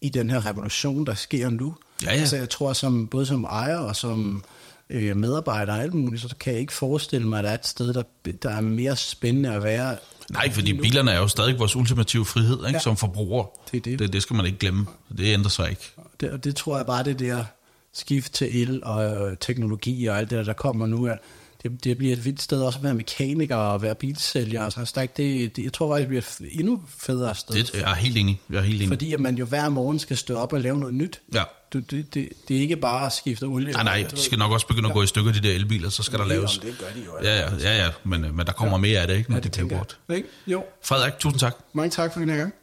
i den her revolution, der sker nu. Ja, ja. Altså jeg tror, som, både som ejer og som øh, medarbejder og alt muligt, så kan jeg ikke forestille mig, at der er et sted, der, der er mere spændende at være. Nej, fordi bilerne er jo stadig vores ultimative frihed ikke, ja. Ja. som forbruger. Det er det. det. Det skal man ikke glemme. Det ændrer sig ikke. Det, og det tror jeg bare, det der skift til el og øh, teknologi og alt det der, der kommer nu, at det, det bliver et vildt sted også at være mekaniker og være bilsælger. Altså, altså, der er ikke det, det, jeg tror faktisk, det bliver et endnu federe sted. Det, jeg er helt enig. Jeg er helt enig. Fordi at man jo hver morgen skal stå op og lave noget nyt. Ja. Du, det, det, det er ikke bare at skifte olie. Nej, nej, de skal nok også begynde at gå i stykker, de der elbiler, så skal der Jamen, laves... det gør de jo Ja, ja, ja, ja men, men der kommer mere af det, ikke, når Ja, det det bliver jeg. Ikke? Jo, Frederik, tusind tak. mange tak for den her gang.